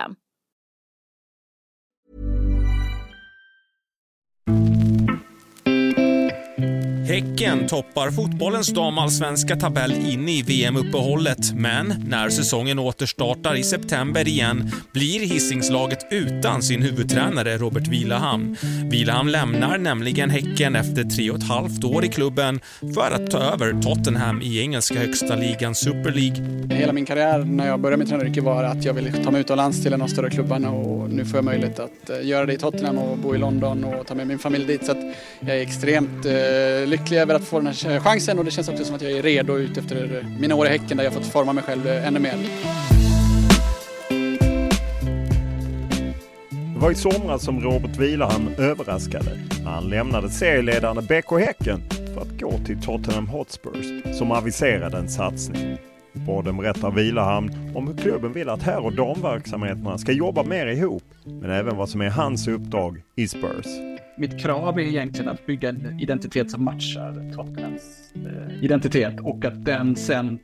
system. Häcken toppar fotbollens damallsvenska tabell in i VM-uppehållet, men när säsongen återstartar i september igen blir Hisingslaget utan sin huvudtränare Robert Vilahamn. Vilahamn lämnar nämligen Häcken efter tre och ett halvt år i klubben för att ta över Tottenham i engelska högsta ligan Super League. Hela min karriär när jag började med tränaryrket var att jag ville ta mig utomlands till en av de större klubbarna och nu får jag möjlighet att eh, göra det i Tottenham och bo i London och ta med min familj dit. Så jag är extremt eh, lycklig över att få den här chansen och det känns också som att jag är redo ut efter eh, mina år i Häcken där jag fått forma mig själv eh, ännu mer. Det var i somras som Robert Vilahamn överraskade han lämnade serieledande BK Häcken för att gå till Tottenham Hotspurs som aviserade en satsning. Mm. I podden berättar Vilahamn om hur klubben vill att herr och damverksamheterna ska jobba mer ihop, men även vad som är hans uppdrag i Spurs. Mitt krav är egentligen att bygga en identitet som matchar eh, Tottenhams eh, identitet och att den sen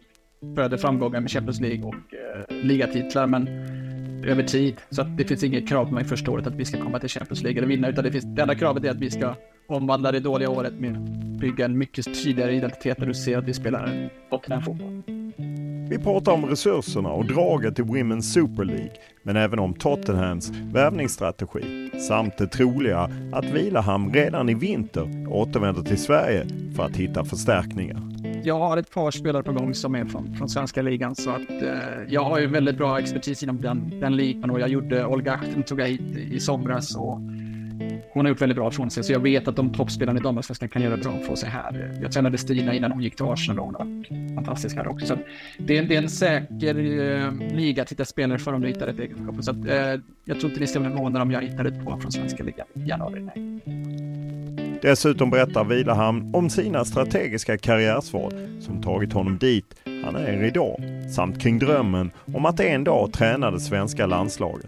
föder framgångar med Champions League och eh, ligatitlar, men över tid. Så att det finns inget krav på mig första året att vi ska komma till Champions League eller vinna, utan det, finns, det enda kravet är att vi ska omvandla det dåliga året med bygga en mycket tydligare identitet där du ser att vi spelar Tottenham-fotboll. Vi pratar om resurserna och draget till Women's Super League, men även om Tottenhams värvningsstrategi samt det troliga att Vilahamn redan i vinter återvänder till Sverige för att hitta förstärkningar. Jag har ett par spelare på gång som är från, från svenska ligan så att eh, jag har ju väldigt bra expertis inom den, den ligan och jag gjorde Olga Achten tog jag hit i somras och hon har gjort väldigt bra från sig, så jag vet att de toppspelarna i damallsvenskan kan göra bra från sig här. Jag tränade Stina innan hon gick till Arsenal och hon har varit fantastisk här också. Så det, är, det är en säker eh, liga att hitta spelare för om du hittar ett egenskap. Så att, eh, jag tror inte ni ska bli förvånade om jag hittar ett par från svenska ligan i januari. Nej. Dessutom berättar Vilahamn om sina strategiska karriärsval som tagit honom dit han är idag, samt kring drömmen om att en dag träna det svenska landslaget.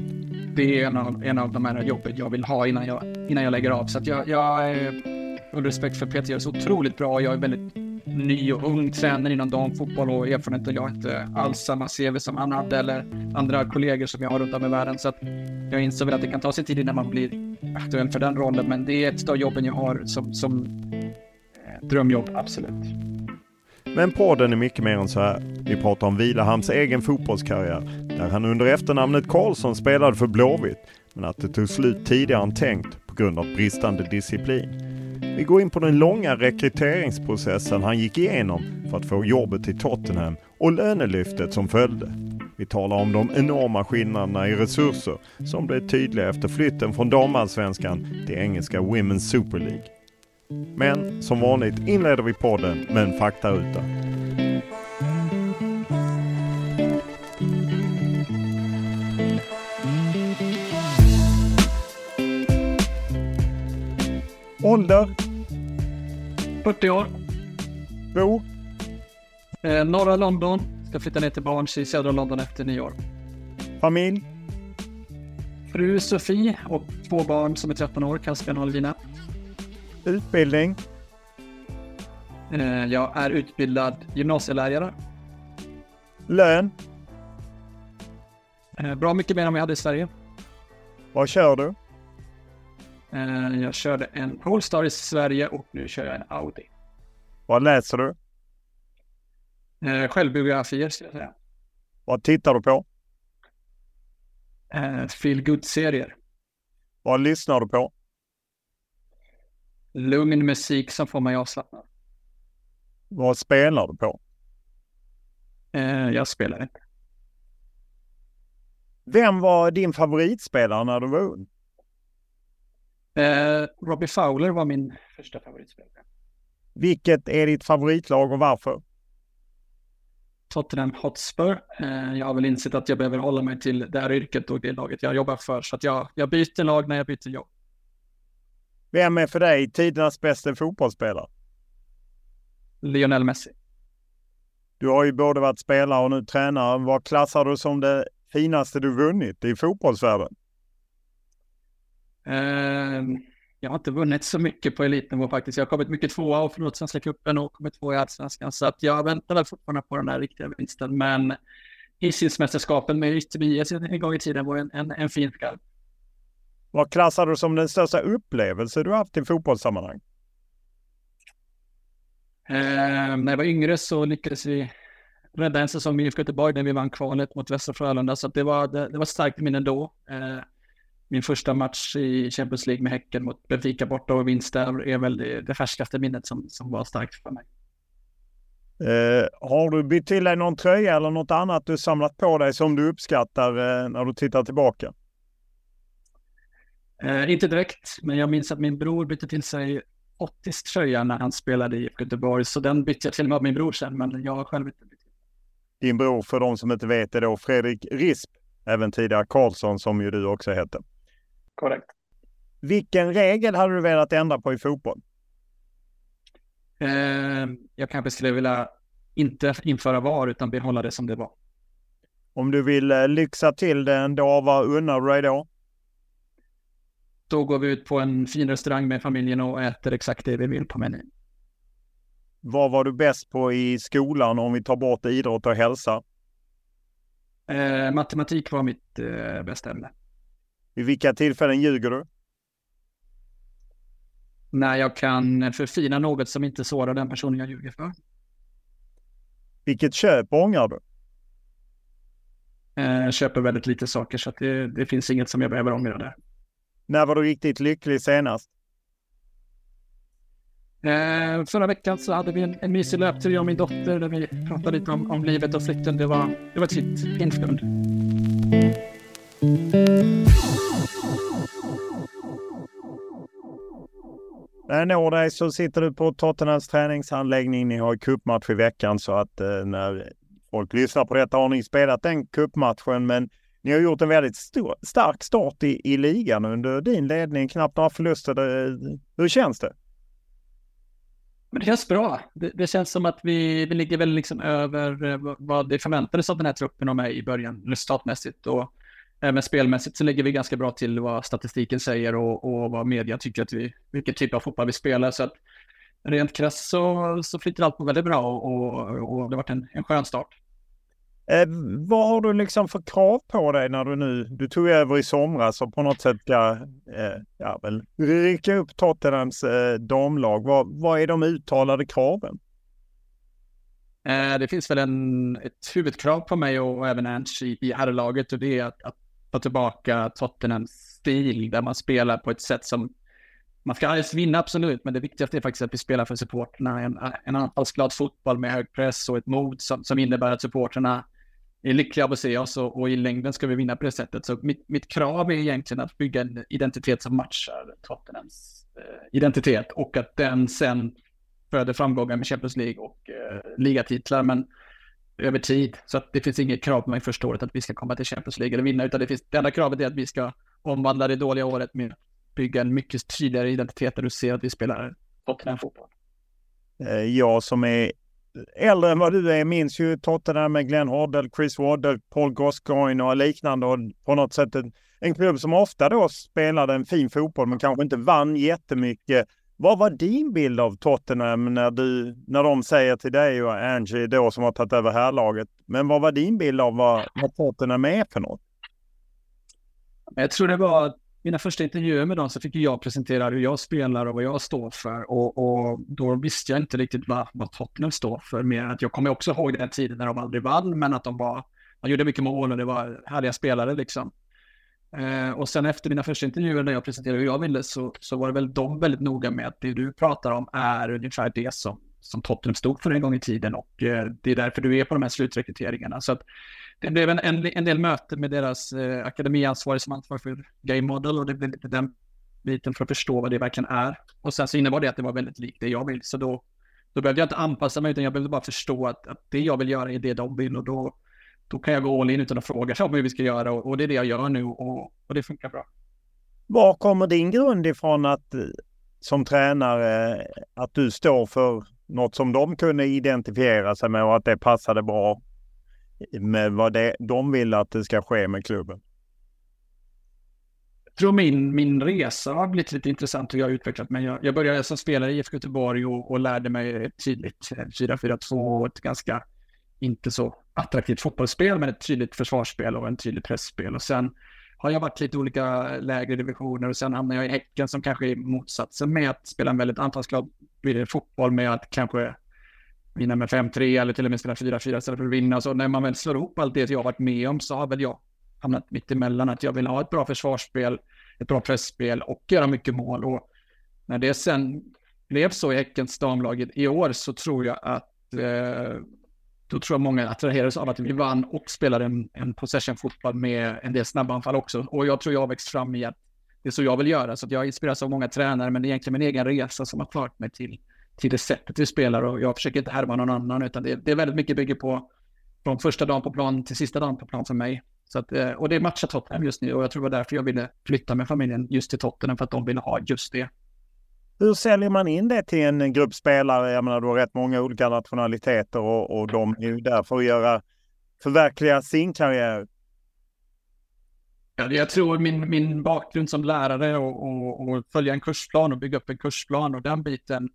Det är en av, en av de här jobben jag vill ha innan jag, innan jag lägger av. Så att jag, jag är, full respekt för Peter, gör så otroligt bra. Jag är väldigt ny och ung tränare inom damfotboll och erfarenhet och jag har inte alls samma CV som han hade eller andra kollegor som jag har runt om i världen. Så att jag inser väl att det kan ta sin tid innan man blir aktuell för den rollen, men det är ett av jobben jag har som, som eh, drömjobb, absolut. Men podden är mycket mer än så här. Vi pratar om Vilahams egen fotbollskarriär, där han under efternamnet Karlsson spelade för Blåvitt, men att det tog slut tidigare än tänkt på grund av bristande disciplin. Vi går in på den långa rekryteringsprocessen han gick igenom för att få jobbet till Tottenham och lönelyftet som följde. Vi talar om de enorma skillnaderna i resurser som blev tydliga efter flytten från damallsvenskan till engelska Women's Super League. Men som vanligt inleder vi podden med en faktaruta. Ålder? 40 år. Bo? Eh, norra London. Ska flytta ner till Barnes i södra London efter nyår. Familj? Fru Sofie och två barn som är 13 år, Caspian och Alvina. Utbildning? Eh, jag är utbildad gymnasielärare. Lön? Eh, bra mycket mer än vad jag hade i Sverige. Vad kör du? Eh, jag körde en Polestar i Sverige och nu kör jag en Audi. Vad läser du? Självbiografier skulle jag säga. Vad tittar du på? Feel good-serier. Vad lyssnar du på? Lugn musik som får mig avslappnad. Vad spelar du på? Eh, jag spelar inte. Vem var din favoritspelare när du var ung? Eh, Robbie Fowler var min första favoritspelare. Vilket är ditt favoritlag och varför? Tottenham Hotspur. Eh, jag har väl insett att jag behöver hålla mig till det här yrket och det laget jag jobbar för. Så att jag, jag byter lag när jag byter jobb. Vem är för dig tidernas bästa fotbollsspelare? Lionel Messi. Du har ju både varit spelare och nu tränare. Vad klassar du som det finaste du vunnit i fotbollsvärlden? Eh, jag har inte vunnit så mycket på elitnivå faktiskt. Jag har kommit mycket tvåa och förlorat Svenska cupen och kommit tvåa i Allsvenskan. Så att jag väntar väl fortfarande på den där riktiga vinsten. Men Hisingsmästerskapen med Ytterby en gång i tiden var en, en, en fin skarp. Vad klassar du som den största upplevelse du haft i fotbollssammanhang? Eh, när jag var yngre så lyckades vi rädda en säsong med IFK Göteborg när vi vann kvalet mot Västra Frölunda. Så det var, det, det var starkt minne då. Eh, min första match i Champions League med Häcken mot Benfica borta och vinst där är väl det, det färskaste minnet som, som var starkt för mig. Eh, har du bytt till dig någon tröja eller något annat du samlat på dig som du uppskattar eh, när du tittar tillbaka? Eh, inte direkt, men jag minns att min bror bytte till sig 80 tröja när han spelade i Göteborg, så den bytte jag till med min bror sen, men jag har själv inte bytt. Din bror, för de som inte vet, är då Fredrik Risp, även tidigare Karlsson som ju du också hette. Korrekt. Vilken regel hade du velat ändra på i fotboll? Eh, jag kanske skulle vilja inte införa VAR utan behålla det som det var. Om du vill eh, lyxa till det en dag, vad unnar du dig då? Då går vi ut på en fin restaurang med familjen och äter exakt det vi vill på menyn. Vad var du bäst på i skolan om vi tar bort idrott och hälsa? Eh, matematik var mitt eh, bästa ämne. I vilka tillfällen ljuger du? När jag kan förfina något som inte sårar den personen jag ljuger för. Vilket köp ångrar du? Eh, köper väldigt lite saker så att det, det finns inget som jag behöver ångra där. När var du riktigt lycklig senast? Eh, förra veckan så hade vi en, en mysig löptur, jag och min dotter, där vi pratade lite om, om livet och flytten. Det var, det var ett fint, fint stund. När jag når dig så sitter du på Tottenhams träningsanläggning. Ni har cupmatch i veckan så att eh, när folk lyssnar på detta har ni spelat den cupmatchen. Men ni har gjort en väldigt stor, stark start i, i ligan under din ledning. Knappt några förluster. Hur känns det? Men det känns bra. Det, det, känns som att vi, vi ligger väl liksom över eh, vad det förväntades av den här truppen och mig i början, resultatmässigt. Och även spelmässigt så ligger vi ganska bra till vad statistiken säger och, och vad media tycker att vi, vilken typ av fotboll vi spelar. Så att rent krasst så, så flyter allt på väldigt bra och, och, och det har varit en, en skön start. Eh, vad har du liksom för krav på dig när du nu, du tog över i somras och på något sätt ska, eh, ja väl, rycka upp Tottenhams eh, damlag. Vad, vad är de uttalade kraven? Eh, det finns väl en, ett huvudkrav på mig och, och även Ernst i, i herrlaget och det är att, att ta tillbaka Tottenhams stil där man spelar på ett sätt som man ska helst vinna absolut, men det viktigaste är faktiskt att vi spelar för supporterna. En, en anfallsglad fotboll med hög press och ett mod som, som innebär att supporterna är lyckliga av att se oss och, och, i längden ska vi vinna på det sättet. Så mitt, mitt krav är egentligen att bygga en identitet som matchar Tottenhams eh, identitet och att den sen föder framgångar med Champions League och eh, ligatitlar. Men över tid. Så att det finns inget krav på mig första året att vi ska komma till Champions League eller vinna, utan det, finns, det enda kravet är att vi ska omvandla det dåliga året med att bygga en mycket tydligare identitet där du ser att vi spelar Tottenham-fotboll. Eh, jag som är äldre än vad du är minns ju Tottenham med Glenn Hoddle, Chris Waddle, Paul Gascoigne och liknande och på något sätt en, en klubb som ofta då spelade en fin fotboll men kanske inte vann jättemycket. Vad var din bild av Tottenham när, du, när de säger till dig och Angie då som har tagit över härlaget? Men vad var din bild av vad, vad Tottenham är för något? Jag tror det var mina första intervjuer med dem så fick jag presentera hur jag spelar och vad jag står för. Och, och då visste jag inte riktigt vad, vad Tottenham står för. Mer att jag kommer också ihåg den tiden när de aldrig vann, men att de var, de gjorde mycket mål och det var härliga spelare liksom. Eh, och sen efter mina första intervjuer när jag presenterade hur jag ville så, så var det väl de väldigt noga med att det du pratar om är ungefär det som, som Tottenham stod för en gång i tiden och eh, det är därför du är på de här slutrekryteringarna. Så att det blev en, en, en del möten med deras eh, akademiansvarig som ansvarig för Game Model och det blev lite den biten för att förstå vad det verkligen är. Och sen så innebar det att det var väldigt likt det jag vill, så då, då behövde jag inte anpassa mig utan jag behövde bara förstå att, att det jag vill göra är det de vill och då, då kan jag gå all in utan att fråga sig om hur vi ska göra och, och det är det jag gör nu och, och det funkar bra. Var kommer din grund ifrån att eh, som tränare att du står för något som de kunde identifiera sig med och att det passade bra med vad det, de vill att det ska ske med klubben? Jag tror min, min resa har blivit lite intressant hur jag har utvecklat mig. Jag, jag började som spelare i IFK Göteborg och, och lärde mig tydligt 4-4-2 och ett ganska inte så attraktivt fotbollsspel, men ett tydligt försvarsspel och en tydlig pressspel. Och sen har jag varit lite olika lägre divisioner och sen hamnar jag i Häcken som kanske är motsatsen med att spela en väldigt anfallsglad fotboll med att kanske vinna med 5-3 eller till och med spela 4-4 istället för att vinna. Så när man väl slår ihop allt det jag varit med om så har väl jag hamnat mitt emellan att jag vill ha ett bra försvarsspel, ett bra pressspel och göra mycket mål. Och när det sen blev så i Häckens damlag i år så tror jag att eh, då tror jag många attraherades av att vi vann och spelade en, en possession-fotboll med en del snabba anfall också. Och jag tror jag har växt fram i att det är så jag vill göra. Så att jag inspireras av många tränare, men det är egentligen min egen resa som har fört mig till till det sättet vi spelar och jag försöker inte härma någon annan utan det, det är väldigt mycket bygger på från första dagen på plan till sista dagen på plan för mig. Så att, eh, och det matchar Tottenham just nu och jag tror det var därför jag ville flytta med familjen just till Tottenham för att de ville ha just det. Hur säljer man in det till en grupp spelare? Jag menar, du har rätt många olika nationaliteter och, och de är ju där för att göra, förverkliga sin karriär. Ja, jag tror min, min bakgrund som lärare och, och, och följa en kursplan och bygga upp en kursplan och den biten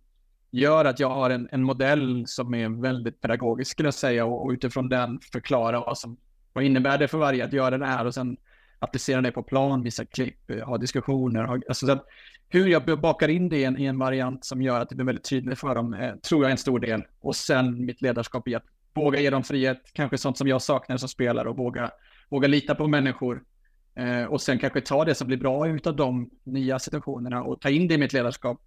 gör att jag har en, en modell som är väldigt pedagogisk skulle jag säga och, och utifrån den förklara vad som vad innebär det för varje att göra det här och sen applicera det på plan, visa klipp, eh, ha diskussioner. Ha, alltså så hur jag bakar in det i en, i en, variant som gör att det blir väldigt tydligt för dem eh, tror jag är en stor del. Och sen mitt ledarskap i att våga ge dem frihet, kanske sånt som jag saknar som spelare och våga, våga lita på människor. Eh, och sen kanske ta det som blir bra utav de nya situationerna och ta in det i mitt ledarskap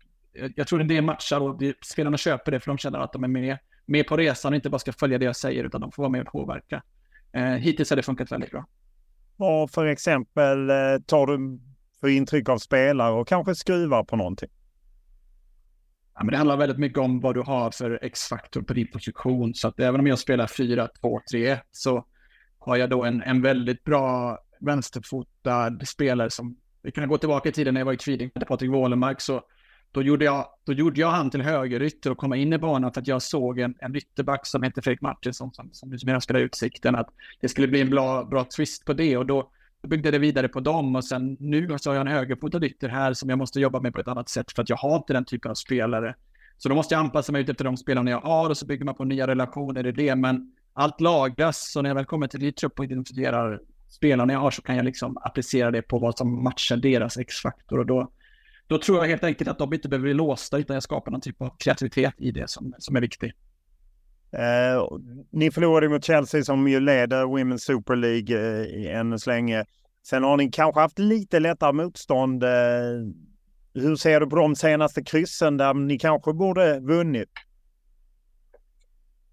jag tror det matchar och spelarna köper det för de känner att de är med, med på resan och inte bara ska följa det jag säger utan de får vara med och påverka. Eh, hittills har det funkat väldigt bra. Vad för exempel eh, tar du för intryck av spelare och kanske skruvar på någonting? Ja, men det handlar väldigt mycket om vad du har för X-faktor på din position. Så att även om jag spelar 4, 2, 3, 1 så har jag då en, en väldigt bra vänsterfotad spelare som vi kan gå tillbaka i tiden när jag var i Kviding med Patrik Wålemark så då gjorde, jag, då gjorde jag han till högerytter och komma in i banan för att jag såg en, en ytterback som hette Fredrik Martinsson som, som liksom numera spelar Utsikten, att det skulle bli en bra, bra twist på det och då, byggde det vidare på dem och sen nu så har jag en högerfotad ytter här som jag måste jobba med på ett annat sätt för att jag har inte den typen av spelare. Så då måste jag anpassa mig ut efter de spelarna jag har och så bygger man på nya relationer i det, men allt lagras så när jag väl kommer till ditt trupp och identifierar spelarna jag har så kan jag liksom applicera det på vad som matchar deras X-faktor och då då tror jag helt enkelt att de inte behöver bli låsta utan jag skapar någon typ av kreativitet i det som, som är viktigt. Eh, ni förlorade mot Chelsea som ju leder Women's Super League eh, än så länge. Sen har ni kanske haft lite lättare motstånd. Eh, hur ser du på de senaste kryssen där ni kanske borde vunnit?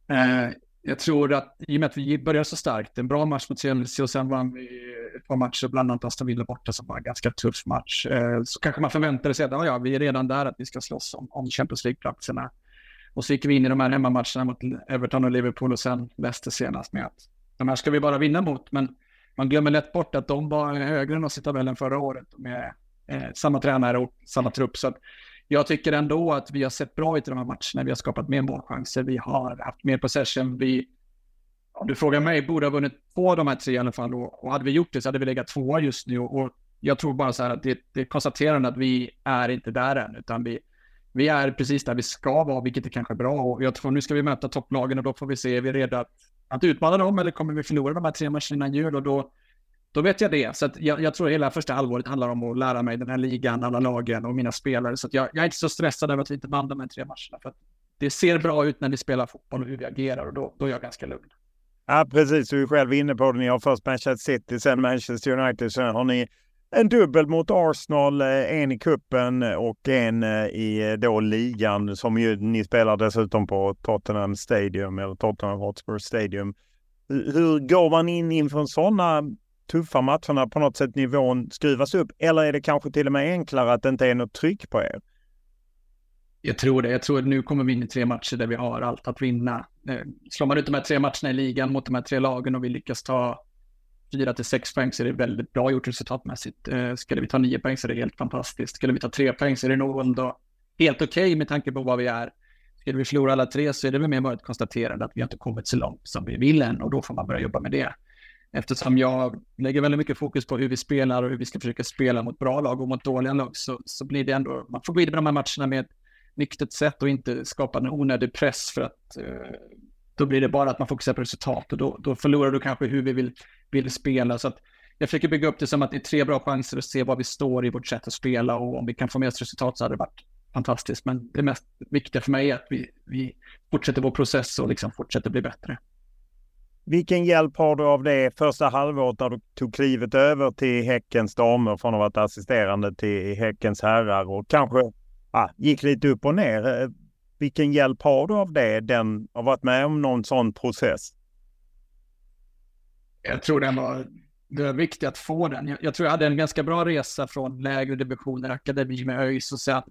Eh, jag tror att i och med att vi började så starkt, en bra match mot Chelsea och sen vann vi ett par matcher, bland annat Aston Villa borta som var en ganska tuff match, eh, så kanske man förväntade sig att ja, ja, vi är redan där, att vi ska slåss om, om Champions League-platserna. Och så gick vi in i de här hemmamatcherna mot Everton och Liverpool och sen Leicester senast med att de här ska vi bara vinna mot. Men man glömmer lätt bort att de var högre än oss i tabellen förra året med eh, samma tränare och samma trupp. Så jag tycker ändå att vi har sett bra ut i de här matcherna. Vi har skapat mer målchanser, vi har haft mer possession. Vi, om du frågar mig, borde ha vunnit två av de här tre i alla fall. Och, och hade vi gjort det så hade vi legat tvåa just nu. Och, och jag tror bara så här att det, det är konstaterande att vi är inte där än, utan vi, vi är precis där vi ska vara, vilket är kanske bra. Och jag tror nu ska vi möta topplagen och då får vi se, är vi redo att, att utmana dem eller kommer vi förlora de här tre matcherna innan jul? Och då, då vet jag det. Så jag, jag, tror hela första halvåret handlar om att lära mig den här ligan, alla lagen och mina spelare. Så jag, jag, är inte så stressad över att vi inte vann de här tre matcherna. För det ser bra ut när vi spelar fotboll och hur vi agerar och då, då är jag ganska lugn. Ja, precis. Du är själv inne på det. Ni har först Manchester City, sen Manchester United, sen har ni en dubbel mot Arsenal, eh, en i kuppen eh, och en eh, i då ligan som ju ni spelar dessutom på Tottenham Stadium eller Tottenham Hotspur Stadium. Hur går man in inför sådana tuffa matcherna på något sätt nivån skruvas upp? Eller är det kanske till och med enklare att det inte är något tryck på er? Jag tror det. Jag tror att nu kommer vi in i tre matcher där vi har allt att vinna. Eh, slår man ut de här tre matcherna i ligan mot de här tre lagen och vi lyckas ta fyra till sex poäng så är det väldigt bra gjort resultatmässigt. Eh, Skulle vi ta nio poäng så är det helt fantastiskt. Skulle vi ta tre poäng så är det nog ändå helt okej okay med tanke på vad vi är. Skulle vi förlora alla tre så är det väl mer bara ett konstaterande att vi inte kommit så långt som vi vill än och då får man börja jobba med det. Eftersom jag lägger väldigt mycket fokus på hur vi spelar och hur vi ska försöka spela mot bra lag och mot dåliga lag så, så blir det ändå, man får gå in i de här matcherna med nyktert sätt och inte skapa en onödig press för att eh, då blir det bara att man fokuserar på resultat och då, då förlorar du kanske hur vi vill, vill spela. Så att jag försöker bygga upp det som att det är tre bra chanser att se var vi står i vårt sätt att spela och om vi kan få med oss resultat så hade det varit fantastiskt. Men det mest viktiga för mig är att vi, vi fortsätter vår process och liksom fortsätter bli bättre. Vilken hjälp har du av det första halvåret när du tog klivet över till Häckens damer från att ha varit assisterande till Häckens herrar och kanske ah, gick lite upp och ner? Eh, vilken hjälp har du av det, den har varit med om någon sån process? Jag tror den var, det var viktigt att få den. Jag, jag, tror jag hade en ganska bra resa från lägre divisioner, akademi med ÖIS och sen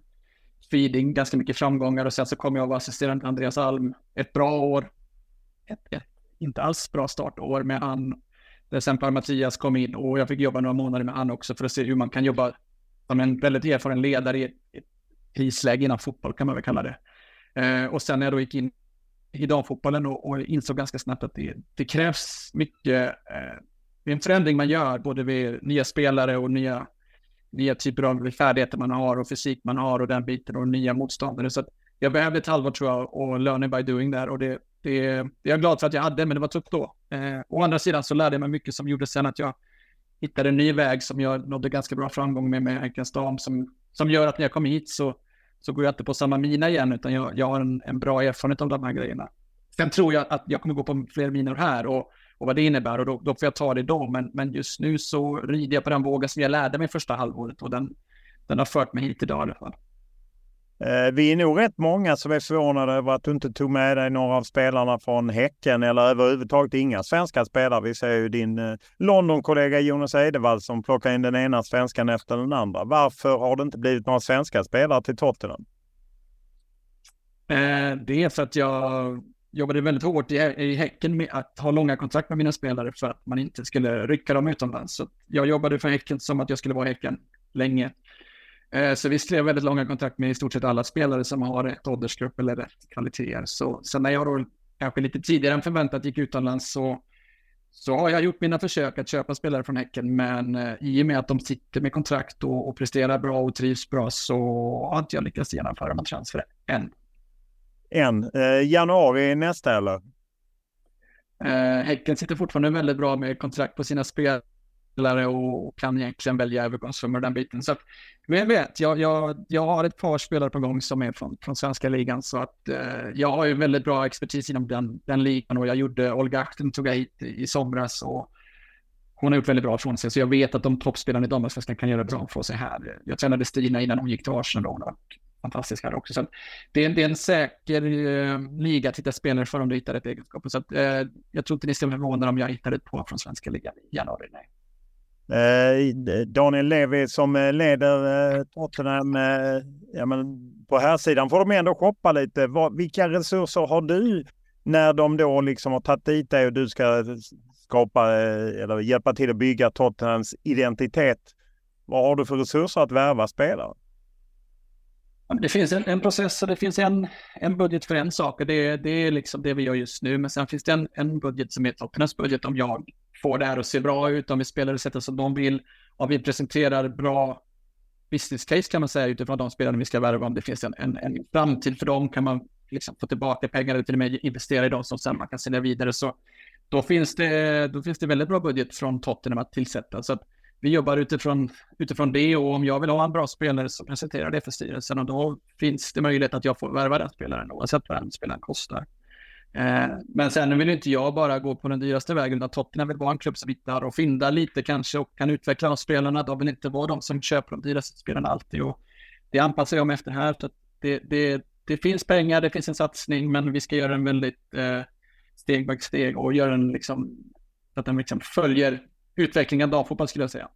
feeding, ganska mycket framgångar och sen så kom jag och var assisterande Andreas Alm ett bra år. Ett, ett inte alls bra startår med Ann. Där sen Mattias kom in och jag fick jobba några månader med Ann också för att se hur man kan jobba som en väldigt erfaren ledare i ett krisläge inom fotboll kan man väl kalla det. Eh, och sen när jag då gick in i damfotbollen och, och insåg ganska snabbt att det, det krävs mycket, eh, det är en förändring man gör både vid nya spelare och nya, nya typer av färdigheter man har och fysik man har och den biten och nya motståndare. Så att jag behövde ett halvår tror jag och learning by doing där och det, det, det är jag glad för att jag hade, men det var tufft då. Eh, å andra sidan så lärde jag mig mycket som gjorde sen att jag hittade en ny väg som jag nådde ganska bra framgång med med Häckens dam som, som gör att när jag kom hit så så går jag inte på samma mina igen, utan jag, jag har en, en, bra erfarenhet av de här grejerna. Sen tror jag att jag kommer gå på fler minor här och, och vad det innebär och då, då får jag ta det då. Men, men just nu så rider jag på den vågen som jag lärde mig första halvåret och den, den har fört mig hit idag i alla fall. Eh, vi är nog rätt många som är förvånade över att du inte tog med dig några av spelarna från Häcken eller överhuvudtaget inga svenska spelare. Vi ser ju din eh, London-kollega Jonas Edevall som plockar in den ena svenskan efter den andra. Varför har det inte blivit några svenska spelare till Tottenham? Eh, det är för att jag jobbade väldigt hårt i, Häcken med att ha långa kontrakt med mina spelare för att man inte skulle rycka dem utomlands. Så jag jobbade för Häcken som att jag skulle vara i Häcken länge. Eh, så vi skrev väldigt långa kontrakt med i stort sett alla spelare som har rätt åldersgrupp eller rätt kvaliteter. Så sen när jag då kanske lite tidigare än förväntat gick utomlands så, så har jag gjort mina försök att köpa spelare från Häcken. Men eh, i och med att de sitter med kontrakt och, och presterar bra och trivs bra så har inte jag lyckats genomföra någon transfer än. En. Eh, januari nästa eller? Eh, häcken sitter fortfarande väldigt bra med kontrakt på sina spelare spelare och kan egentligen välja övergångssummor den biten. Så att, vem vet, jag, jag, jag har ett par spelare på gång som är från, från svenska ligan så att eh, jag har ju väldigt bra expertis inom den, den ligan och jag gjorde Olga Achten tog jag hit i, i somras och hon har gjort väldigt bra från sig så jag vet att de toppspelarna i damallsvenskan kan göra bra för sig här. Jag tränade Stina innan hon gick till Arsenal och hon har varit fantastisk här också. Så det, är, det är en säker eh, liga att hitta spelare för om du hittar ett egenskap. Så att, eh, jag tror inte ni ska vara förvånade om jag hittar ett par från svenska ligan i januari. Nej. Eh, Daniel Levi som eh, leder eh, Tottenham. Ja, men på här sidan får de ändå shoppa lite. Vilka resurser har du när de då liksom har tagit dit dig och du ska skapa eller hjälpa till att bygga Tottenhams identitet? Vad har du för resurser att värva spelare? Det finns en, en, process och det finns en, en budget för en sak och det, det är liksom det vi gör just nu. Men sen finns det en, en budget som är Tottenhams budget om jag får det här att se bra ut, om vi spelar det sättet som de vill, om vi presenterar bra business case kan man säga utifrån de spelarna vi ska värva. Om det finns en, en, en framtid för dem kan man liksom få tillbaka pengar eller till och med investera i dem som sen man kan sälja vidare. Så då finns det, då finns det väldigt bra budget från Tottenham att tillsätta. Så att vi jobbar utifrån, utifrån det och om jag vill ha en bra spelare så presenterar det för styrelsen och då finns det möjlighet att jag får värva den spelaren oavsett vad den spelaren kostar. Eh, men sen vill inte jag bara gå på den dyraste vägen utan Tottenham vill vara en klubb som hittar och findar lite kanske och kan utveckla de spelarna. De vill inte vara de som köper de dyraste spelarna alltid och det anpassar jag mig efter här. Så det, det, det finns pengar, det finns en satsning men vi ska göra den väldigt eh, steg by steg och göra den liksom så att den liksom följer utvecklingen damfotboll skulle jag säga.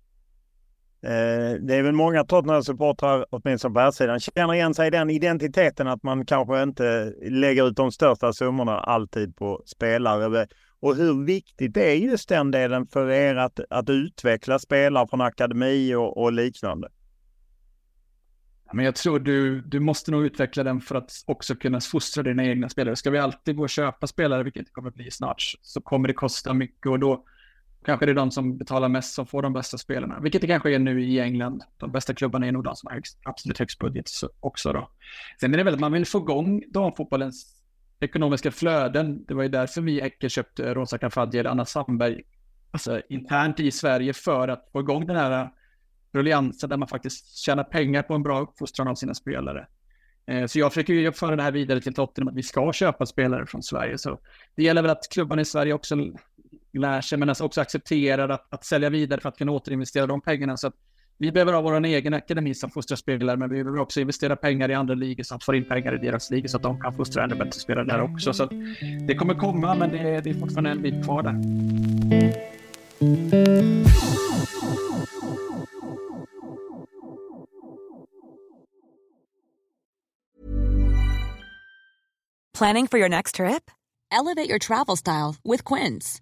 Eh, det är väl många Tottenham-supportrar, åtminstone på här sidan känner igen sig i den identiteten att man kanske inte lägger ut de största summorna alltid på spelare. Och hur viktigt är just den delen för er att, att utveckla spelare från akademi och, och liknande? Men jag tror du, du måste nog utveckla den för att också kunna fostra dina egna spelare. Ska vi alltid gå och köpa spelare, vilket det kommer bli snart, så kommer det kosta mycket och då kanske det är de som betalar mest som får de bästa spelarna, vilket det kanske är nu i England. De bästa klubbarna är nog de som har högst, absolut högst budget också då. Sen är det väl att man vill få igång damfotbollens ekonomiska flöden. Det var ju därför vi Ecke köpte Rosa Kafaji eller Anna Sandberg, alltså internt i Sverige för att få igång den här rulliansen där man faktiskt tjänar pengar på en bra uppfostran av sina spelare. Eh, så jag försöker ju föra det här vidare till Tottenham att vi ska köpa spelare från Sverige. Så det gäller väl att klubbarna i Sverige också lär sig, men alltså också accepterar att, att sälja vidare för att kunna återinvestera de pengarna. Så att vi behöver ha vår egen akademi som fostrar spelare, men vi behöver också investera pengar i andra ligor så att få in pengar i deras ligor så att de kan fostra ännu bättre spelare där också. Så det kommer komma, men det, det är fortfarande en bit kvar där. Planning for your next trip? Elevate your travel style with Quince.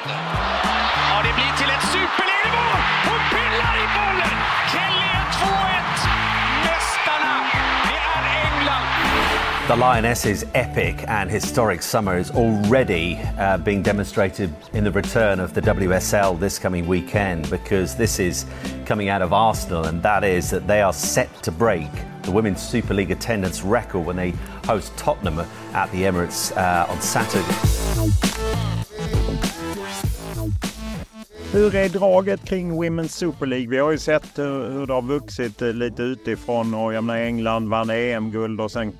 The Lionesses' epic and historic summer is already uh, being demonstrated in the return of the WSL this coming weekend because this is coming out of Arsenal, and that is that they are set to break the Women's Super League attendance record when they host Tottenham at the Emirates uh, on Saturday. Hur är draget kring Women's Super League? Vi har ju sett hur det har vuxit lite utifrån och jag menar England vann EM-guld och sen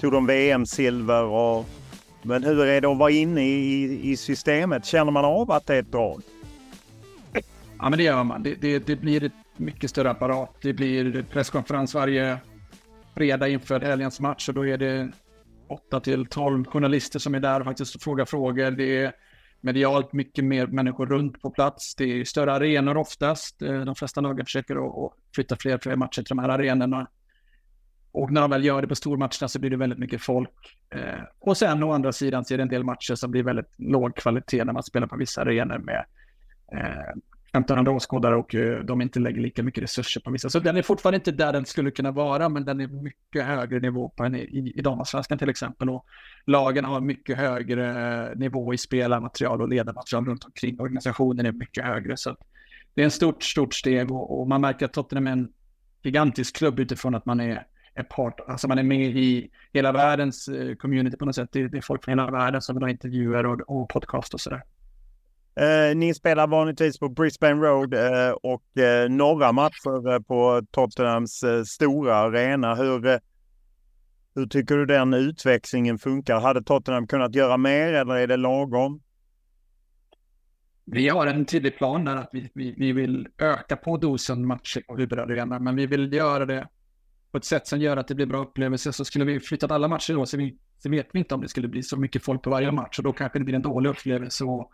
tog de VM-silver och... Men hur är det att vara inne i, i systemet? Känner man av att det är ett drag? Ja, men det gör man. Det, det, det blir ett mycket större apparat. Det blir presskonferens varje fredag inför helgens match och då är det 8 till 12 journalister som är där och faktiskt frågar frågor. Det är medialt mycket mer människor runt på plats. Det är större arenor oftast. Eh, de flesta lagen försöker att flytta fler och fler matcher till de här arenorna. Och när de väl gör det på stormatcherna så blir det väldigt mycket folk. Eh, och sen å andra sidan så är det en del matcher som blir väldigt låg kvalitet när man spelar på vissa arenor med eh, 1500 åskådare och eh, de inte lägger lika mycket resurser på vissa. Så den är fortfarande inte där den skulle kunna vara, men den är mycket högre nivå på än i, i damallsvenskan till exempel. Och lagen har mycket högre eh, nivå i spelarmaterial och ledarmaterial runt omkring. Organisationen är mycket högre. Så det är en stort, stort steg och, och man märker att Tottenham är en gigantisk klubb utifrån att man är, är part, alltså man är med i hela världens eh, community på något sätt. Det, det är folk från hela världen som vill ha intervjuer och, och podcast och sådär. Eh, ni spelar vanligtvis på Brisbane Road eh, och eh, några matcher eh, på Tottenhams stora arena. Hur, hur tycker du den utväxlingen funkar? Hade Tottenham kunnat göra mer eller är det lagom? Vi har en tydlig plan där att vi, vi, vi vill öka på dosen matcher på huvudadrenan, men vi vill göra det på ett sätt som gör att det blir bra upplevelser. Så skulle vi flyttat alla matcher då så, vi, så vet vi inte om det skulle bli så mycket folk på varje match och då kanske det blir en dålig upplevelse. Och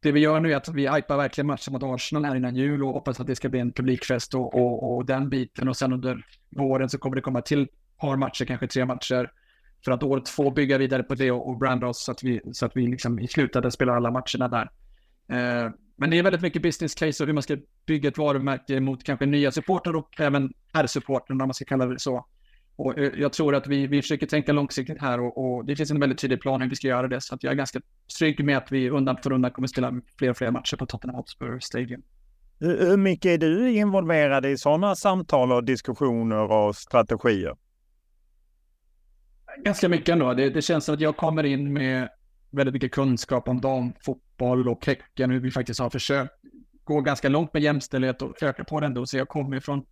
det vi gör nu är att vi hypar verkligen matchen mot Arsenal här innan jul och hoppas att det ska bli en publikfest och, och, och den biten. Och sen under våren så kommer det komma till ett par matcher, kanske tre matcher. För att år två bygga vidare på det och, och branda oss så att vi, så att vi liksom i slutet spelar alla matcherna där. Eh, men det är väldigt mycket business case och hur man ska bygga ett varumärke mot kanske nya supportrar och även herrsupportrar, om man ska kalla det så. Och eh, jag tror att vi, vi försöker tänka långsiktigt här och, och, det finns en väldigt tydlig plan hur vi ska göra det. Så att jag är ganska trygg med att vi undan för undan kommer spela fler och fler matcher på Tottenham Hotspur Stadium. Hur mycket är du involverad i sådana samtal och diskussioner och strategier? Ganska mycket ändå. Det, det känns som att jag kommer in med väldigt mycket kunskap om damfotboll och Häcken, hur vi faktiskt har försökt gå ganska långt med jämställdhet och öka på den då. Så jag kommer från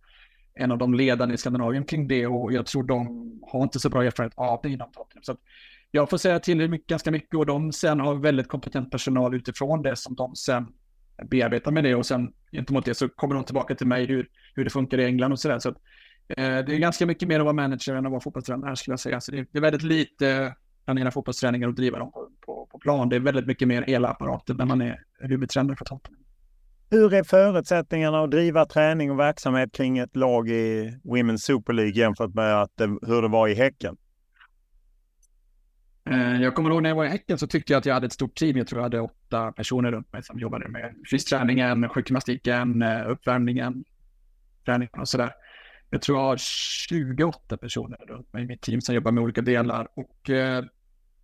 en av de ledande i Skandinavien kring det och jag tror de har inte så bra erfarenhet av det inom Tottenham. Så jag får säga till mycket, ganska mycket och de sen har väldigt kompetent personal utifrån det som de sen bearbetar med det och sen gentemot det så kommer de tillbaka till mig hur, hur det funkar i England och sådär. Så, så eh, det är ganska mycket mer att vara manager än att vara fotbollstränare skulle jag säga. Så det, det är väldigt lite planera fotbollsträningar och driva dem på, plan. Det är väldigt mycket mer hela apparaten när man är huvudtränare för Tottenham. Hur är förutsättningarna att driva träning och verksamhet kring ett lag i Women's Super League jämfört med att det, hur det var i Häcken? Eh, jag kommer ihåg när jag var i Häcken så tyckte jag att jag hade ett stort team. Jag tror jag hade åtta personer runt mig som jobbade med fysträningen, sjukgymnastiken, eh, uppvärmningen, träningen och sådär. Jag tror jag har 28 personer runt mig i mitt team som jobbar med olika delar och eh,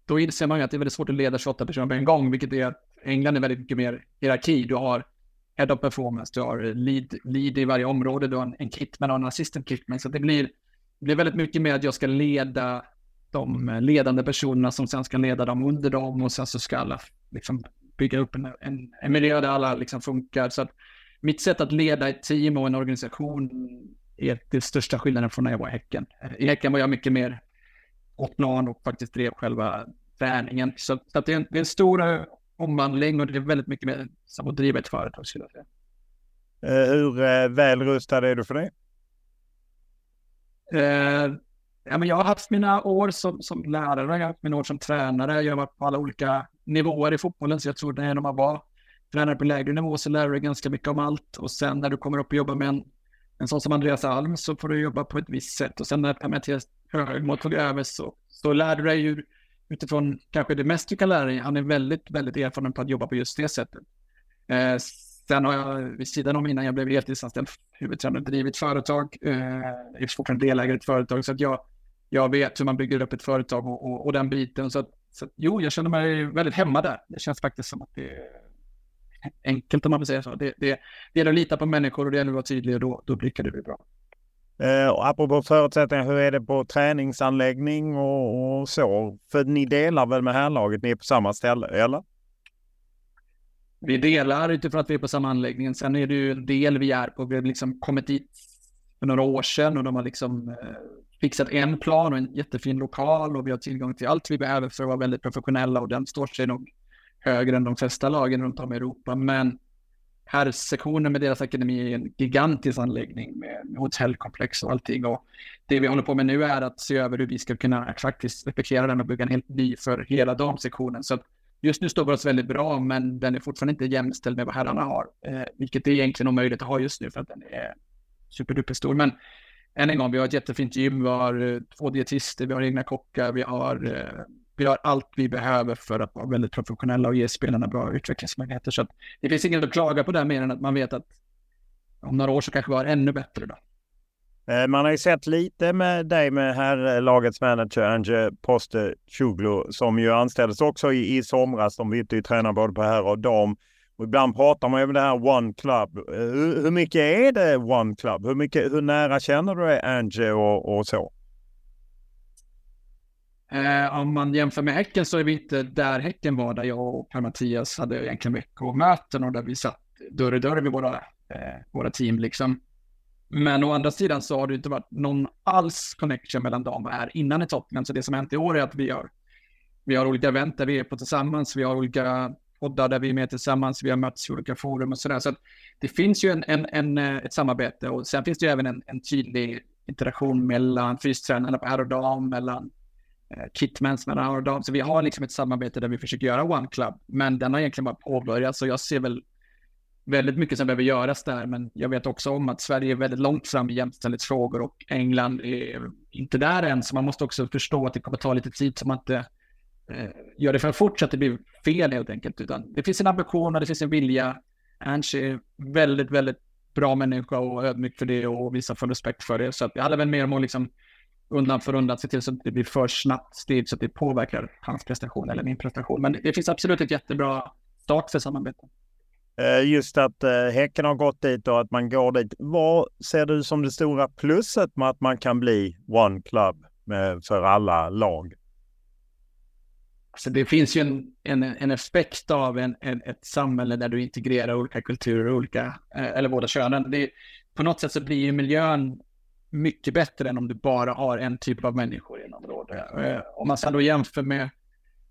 då inser man ju att det är väldigt svårt att leda 28 personer på en gång, vilket är att England är väldigt mycket mer hierarki. Du har head of performance, du har lead, lead i varje område, du har en, en kitman och en assistant kitman. Så det blir, det blir väldigt mycket mer att jag ska leda de eh, ledande personerna som sen ska leda dem under dem och sen så ska alla liksom bygga upp en, en, en miljö där alla liksom funkar. Så att mitt sätt att leda ett team och en organisation är den största skillnaden från när jag var i Häcken. I Häcken var jag mycket mer åt plan och faktiskt drev själva träningen. Så, så att det, är en, det är en stor omvandling och det är väldigt mycket mer som att driva ett företag skulle jag säga. Eh, hur eh, väl rustad är du för det? Eh, ja, men jag har haft mina år som, som lärare, jag har haft mina år som tränare, jag har varit på alla olika nivåer i fotbollen, så jag tror det när man var tränare på lägre nivå så lär du dig ganska mycket om allt och sen när du kommer upp och jobbar med en, en sån som Andreas Alm så får du jobba på ett visst sätt och sen när Mattias Högmo tog över så, så lärde du dig ju utifrån kanske det mest du kan lära dig. Han är väldigt, väldigt erfaren på att jobba på just det sättet. Eh, sen har jag vid sidan om innan jag blev heltidsanställd huvudtränare drivit företag. Eh, jag är fortfarande delägare i ett företag så att jag, jag vet hur man bygger upp ett företag och, och, och den biten. Så, att, så att, jo, jag känner mig väldigt hemma där. Det känns faktiskt som att det är enkelt om man vill säga så. Det, det, det gäller att lita på människor och det gäller att vara tydlig och då, då blickar det bra. Eh, och apropå förutsättningar, hur är det på träningsanläggning och, och, så? För ni delar väl med härlaget, ni är på samma ställe, eller? Vi delar utifrån att vi är på samma anläggning. Sen är det ju en del vi är på. Vi har liksom kommit dit för några år sedan och de har liksom eh, fixat en plan och en jättefin lokal och vi har tillgång till allt vi behöver för att vara väldigt professionella och den står sig nog högre än de flesta lagen runt om i Europa. Men herrsektionen med deras akademi är en gigantisk anläggning med, hotellkomplex och allting. Och det vi håller på med nu är att se över hur vi ska kunna faktiskt replikera den och bygga en helt ny för hela damsektionen. Så just nu står vi oss väldigt bra, men den är fortfarande inte jämställd med vad herrarna har, eh, vilket är egentligen omöjligt att ha just nu för att den är superduper stor. Men än en gång, vi har ett jättefint gym, vi har eh, två dietister, vi har egna kockar, vi har eh, vi har allt vi behöver för att vara väldigt professionella och ge spelarna bra utvecklingsmöjligheter. Så det finns inget att klaga på där mer än att man vet att om några år så kanske vi har ännu bättre då. Eh, man har ju sett lite med dig med här eh, lagets manager Ange Poste Chuglu som ju anställdes också i, i somras. De bytte ju tränare både på herr och dam. Och ibland pratar man ju om det här One Club. Eh, hur, hur, mycket är det One Club? Hur, mycket, hur nära känner du Ange och, och så? Eh, om man jämför med Häcken så är vi inte där Häcken var, där jag och Per-Mattias hade egentligen veckomöten och där vi satt dörr i dörr med våra, eh, våra team liksom. Men å andra sidan så har det inte varit någon alls connection mellan dem och här innan i Tottenham. Så det som hänt i år är att vi har, vi har olika event där vi är på tillsammans, vi har olika poddar där vi är med tillsammans, vi har mötts i olika forum och sådär. Så att det finns ju en, en, en, eh, ett samarbete och sen finns det ju även en, en tydlig interaktion mellan fystränarna på herr och dam, mellan Eh, Kitmans Kitmans mellan och dam. Så vi har liksom ett samarbete där vi försöker göra One Club. Men den har egentligen bara påbörjats och jag ser väl väldigt mycket som behöver göras där. Men jag vet också om att Sverige är väldigt långt fram i jämställdhetsfrågor och England är inte där än. Så man måste också förstå att det kommer ta lite tid så man inte eh, gör det för fort så att det blir fel helt enkelt. Utan det finns en ambition och det finns en vilja. Ernst är väldigt, väldigt bra människa och ödmjuk för det och visar full respekt för det. Så att jag hade väl mer om att liksom undan för undan se till så att det blir för snabbt steg så att det påverkar hans prestation eller min prestation. Men det finns absolut ett jättebra start för samarbete. Eh, just att eh, Häcken har gått dit och att man går dit. Vad ser du som det stora plusset med att man kan bli One Club med, för alla lag? Alltså det finns ju en, en, en effekt av en, en, ett samhälle där du integrerar olika kulturer, olika, eh, eller båda könen. Det, på något sätt så blir ju miljön mycket bättre än om du bara har en typ av människor i en område. Eh, om man sedan då jämför med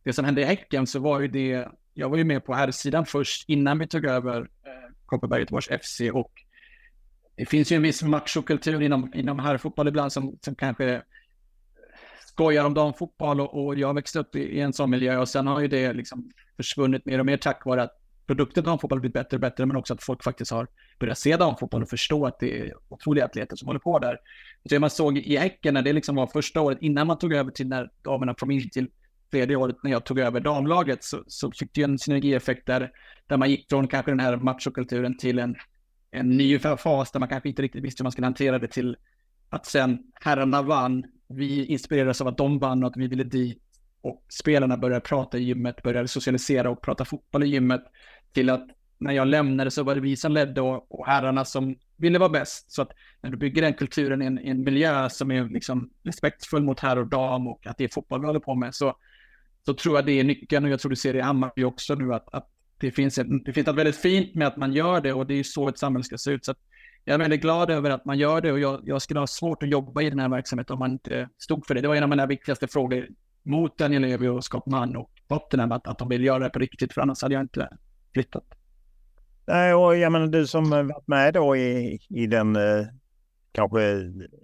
det som hände i Häcken så var ju det, jag var ju med på här sidan först innan vi tog över eh, Kopparberg Göteborgs FC och det finns ju en viss machokultur inom, inom herrfotboll ibland som, som kanske skojar om damfotboll och, och jag växte upp i, i, en sån miljö och sen har ju det liksom försvunnit mer och mer tack vare att produkten damfotboll blivit bättre och bättre, men också att folk faktiskt har börjat se damfotboll och förstå att det är otroliga atleter som håller på där. Det man såg i Häcken när det liksom var första året innan man tog över till när damerna kom in till tredje året när jag tog över damlaget så, så fick det ju en synergieffekt där, där man gick från kanske den här machokulturen till en, en ny fas där man kanske inte riktigt visste hur man skulle hantera det till att sen herrarna vann. Vi inspirerades av att de vann och att vi ville dit och spelarna började prata i gymmet, började socialisera och prata fotboll i gymmet till att när jag lämnade så var det vi som ledde och, och herrarna som ville vara bäst. Så att när du bygger den kulturen i en, i en miljö som är liksom respektfull mot herr och dam och att det är fotboll vi håller på med så, så tror jag det är nyckeln och jag tror du ser det i Hammarby också nu att, att det, finns ett, det finns något väldigt fint med att man gör det och det är så ett samhälle ska se ut. Så jag är väldigt glad över att man gör det och jag, jag skulle ha svårt att jobba i den här verksamheten om man inte stod för det. Det var en av mina viktigaste frågor mot Daniel Levy och Scott Mann och Tottenham att, att de vill göra det på riktigt för annars hade jag inte flyttat. Nej, och jag menar du som varit med då i, i den eh, kanske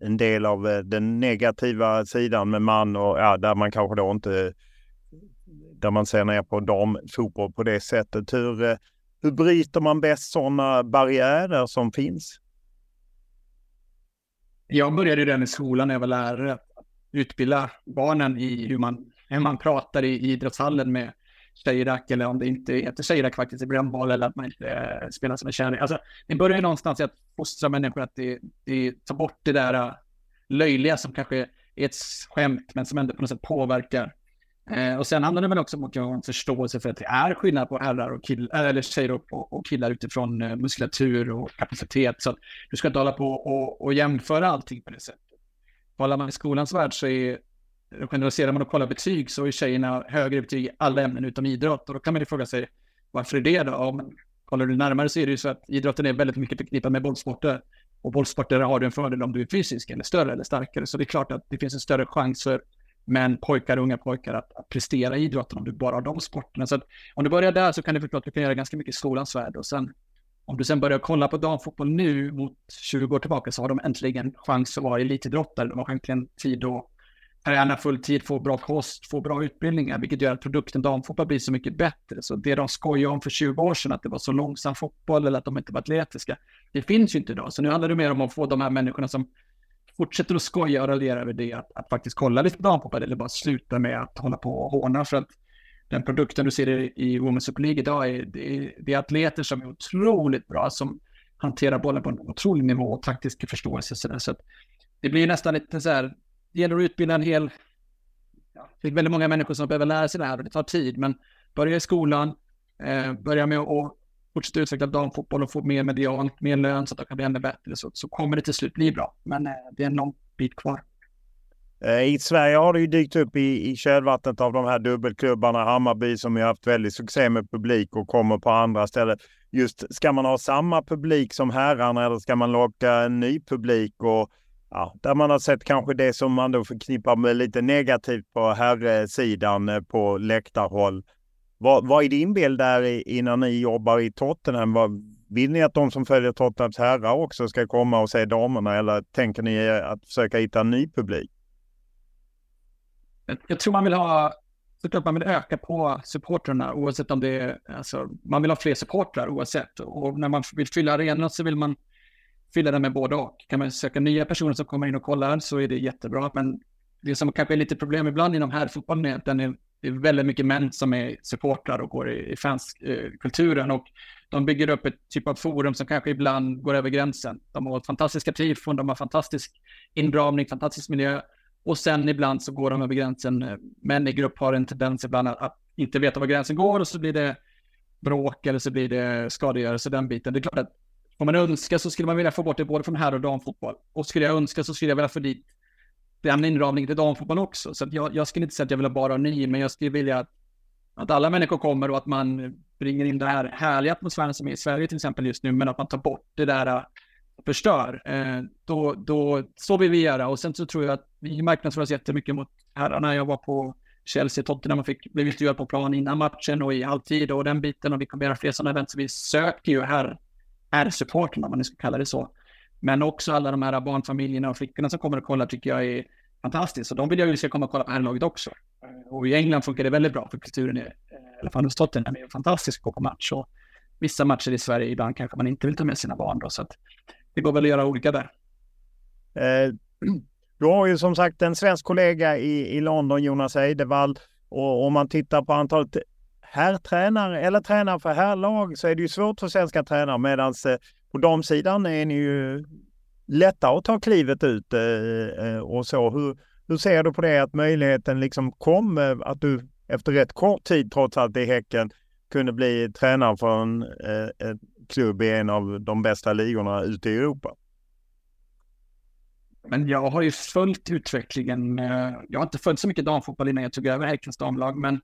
en del av eh, den negativa sidan med man och ja, där man kanske då inte där man ser ner på damfotboll på det sättet. Hur, eh, hur bryter man bäst sådana barriärer som finns? Jag började redan i skolan när jag var lärare utbilda barnen i hur man, hur man pratar i idrottshallen med tjejrack eller om det inte heter tjejrack faktiskt i brännboll eller att man inte eh, spelar som en kärring. Alltså, det börjar ju någonstans i att fostra människor att det, det tar bort det där eh, löjliga som kanske är ett skämt men som ändå på något sätt påverkar. Eh, och sen handlar det väl också om att ha en förståelse för att det är skillnad på herrar och killar, eh, eller tjejer och, och killar utifrån eh, muskulatur och kapacitet. Så du ska inte hålla på och, och jämföra allting på det sättet. Kollar man i skolans värld så är generaliserar man och kollar betyg så är tjejerna högre betyg i alla ämnen utom idrott. Och då kan man ju fråga sig varför är det då? Om kollar du närmare så är det ju så att idrotten är väldigt mycket förknippad med bollsporter. Och bollsporter har du en fördel om du är fysisk eller större eller starkare. Så det är klart att det finns en större chans för män, pojkar, och unga pojkar att, att prestera i idrotten om du bara har de sporterna. Så att om du börjar där så kan du förstå att du kan göra ganska mycket i skolans värld. Och sen om du sen börjar kolla på damfotboll nu mot 20 år tillbaka så har de äntligen chans att vara elitidrottare. De har äntligen tid att träna fulltid, få bra kost, få bra utbildningar, vilket gör att produkten damfotboll blir så mycket bättre. Så det de skojade om för 20 år sedan, att det var så långsam fotboll eller att de inte var atletiska, det finns ju inte idag. Så nu handlar det mer om att få de här människorna som fortsätter att skoja och raljera över det, att, att faktiskt kolla lite damfotboll eller bara sluta med att hålla på och håna. För att den produkten du ser i, i Women's Super League idag är, det är, det är atleter som är otroligt bra, som hanterar bollen på en otrolig nivå och taktisk förståelse. Så, så det blir nästan lite så här, det gäller att utbilda en hel... Ja, det är väldigt många människor som behöver lära sig det här och det tar tid, men börja i skolan, eh, börja med att fortsätta utveckla damfotboll och få mer medialt, mer lön så att de kan bli ännu bättre, så, så kommer det till slut bli bra. Men eh, det är en lång bit kvar. Eh, I Sverige har det ju dykt upp i, i kölvattnet av de här dubbelklubbarna, Hammarby som ju haft väldigt succé med publik och kommer på andra ställen. Just ska man ha samma publik som herrarna eller ska man locka en ny publik? Och, ja, där man har sett kanske det som man då förknippar med lite negativt på herrsidan eh, på läktarhåll. Vad, vad är din bild där innan ni jobbar i Tottenham? Vad, vill ni att de som följer Tottenhams herrar också ska komma och se damerna eller tänker ni eh, att försöka hitta en ny publik? jag tror man vill ha, såklart man vill öka på supportrarna oavsett om det är, alltså man vill ha fler supportrar oavsett. Och när man vill fylla arenorna så vill man fylla den med både och. Kan man söka nya personer som kommer in och kollar så är det jättebra. Men det som kanske är lite problem ibland inom herrfotbollen är att den är, det är väldigt mycket män som är supportrar och går i, i fanskulturen. Eh, och de bygger upp ett typ av forum som kanske ibland går över gränsen. De har fantastiska tifon, de har fantastisk inramning, fantastisk miljö. Och sen ibland så går de över gränsen. Män i grupp har en tendens ibland att, att inte veta var gränsen går och så blir det bråk eller så blir det skadegörelse, den biten. Det är klart att om man önskar så skulle man vilja få bort det både från herr och damfotboll. Och skulle jag önska så skulle jag vilja få dit den inramningen till damfotboll också. Så jag, jag skulle inte säga att jag vill ha bara ny, men jag skulle vilja att, att alla människor kommer och att man bringar in den här härliga atmosfären som är i Sverige till exempel just nu, men att man tar bort det där äh, förstör, eh, då, då, så vill vi göra. Och sen så tror jag att vi marknadsför oss jättemycket mot herrarna. Jag var på Chelsea, Tottenham och fick, blev intervjuad på plan innan matchen och i halvtid och den biten. Och vi kommer göra fler sådana event. Så vi söker ju här, är supporten om man nu ska kalla det så. Men också alla de här barnfamiljerna och flickorna som kommer och kollar tycker jag är fantastiskt. Så de vill jag ju ska komma och kolla på herrlaget också. Eh, och i England funkar det väldigt bra för kulturen är, eh, i alla fall hos Tottenham, är fantastisk att gå på match. Och vissa matcher i Sverige ibland kanske man inte vill ta med sina barn då. Så att det går väl att göra olika där. Eh, du har ju som sagt en svensk kollega i, i London, Jonas Eidevall. Och om man tittar på antalet herrtränare eller tränare för herrlag så är det ju svårt för svenska tränare medan eh, på damsidan är ni ju lättare att ta klivet ut eh, eh, och så. Hur, hur ser du på det att möjligheten liksom kom, eh, att du efter rätt kort tid trots allt i Häcken kunde bli tränare för en, eh, klubb i en av de bästa ligorna ute i Europa. Men jag har ju följt utvecklingen. Jag har inte följt så mycket damfotboll innan jag tog över Häckens damlag, men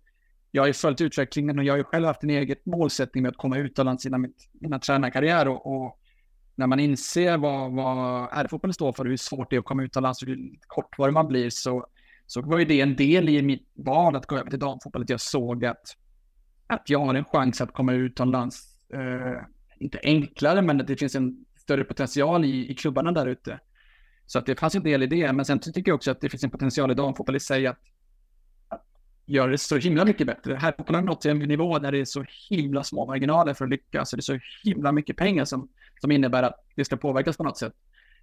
jag har ju följt utvecklingen och jag har ju själv haft en egen målsättning med att komma utomlands innan mitt, mina tränarkarriär och, och när man inser vad, vad herrfotbollen står för hur svårt det är att komma utomlands och hur kortvarig man blir så, så var ju det en del i mitt val att gå över till damfotboll. Att jag såg att, att jag har en chans att komma utomlands. Eh, inte enklare, men att det finns en större potential i, i klubbarna där ute. Så att det fanns en del i det, men sen tycker jag också att det finns en potential i damfotboll i sig att, gör göra det så himla mycket bättre. Här på har nått till en nivå där det är så himla små marginaler för att lyckas. Det är så himla mycket pengar som, som innebär att det ska påverkas på något sätt.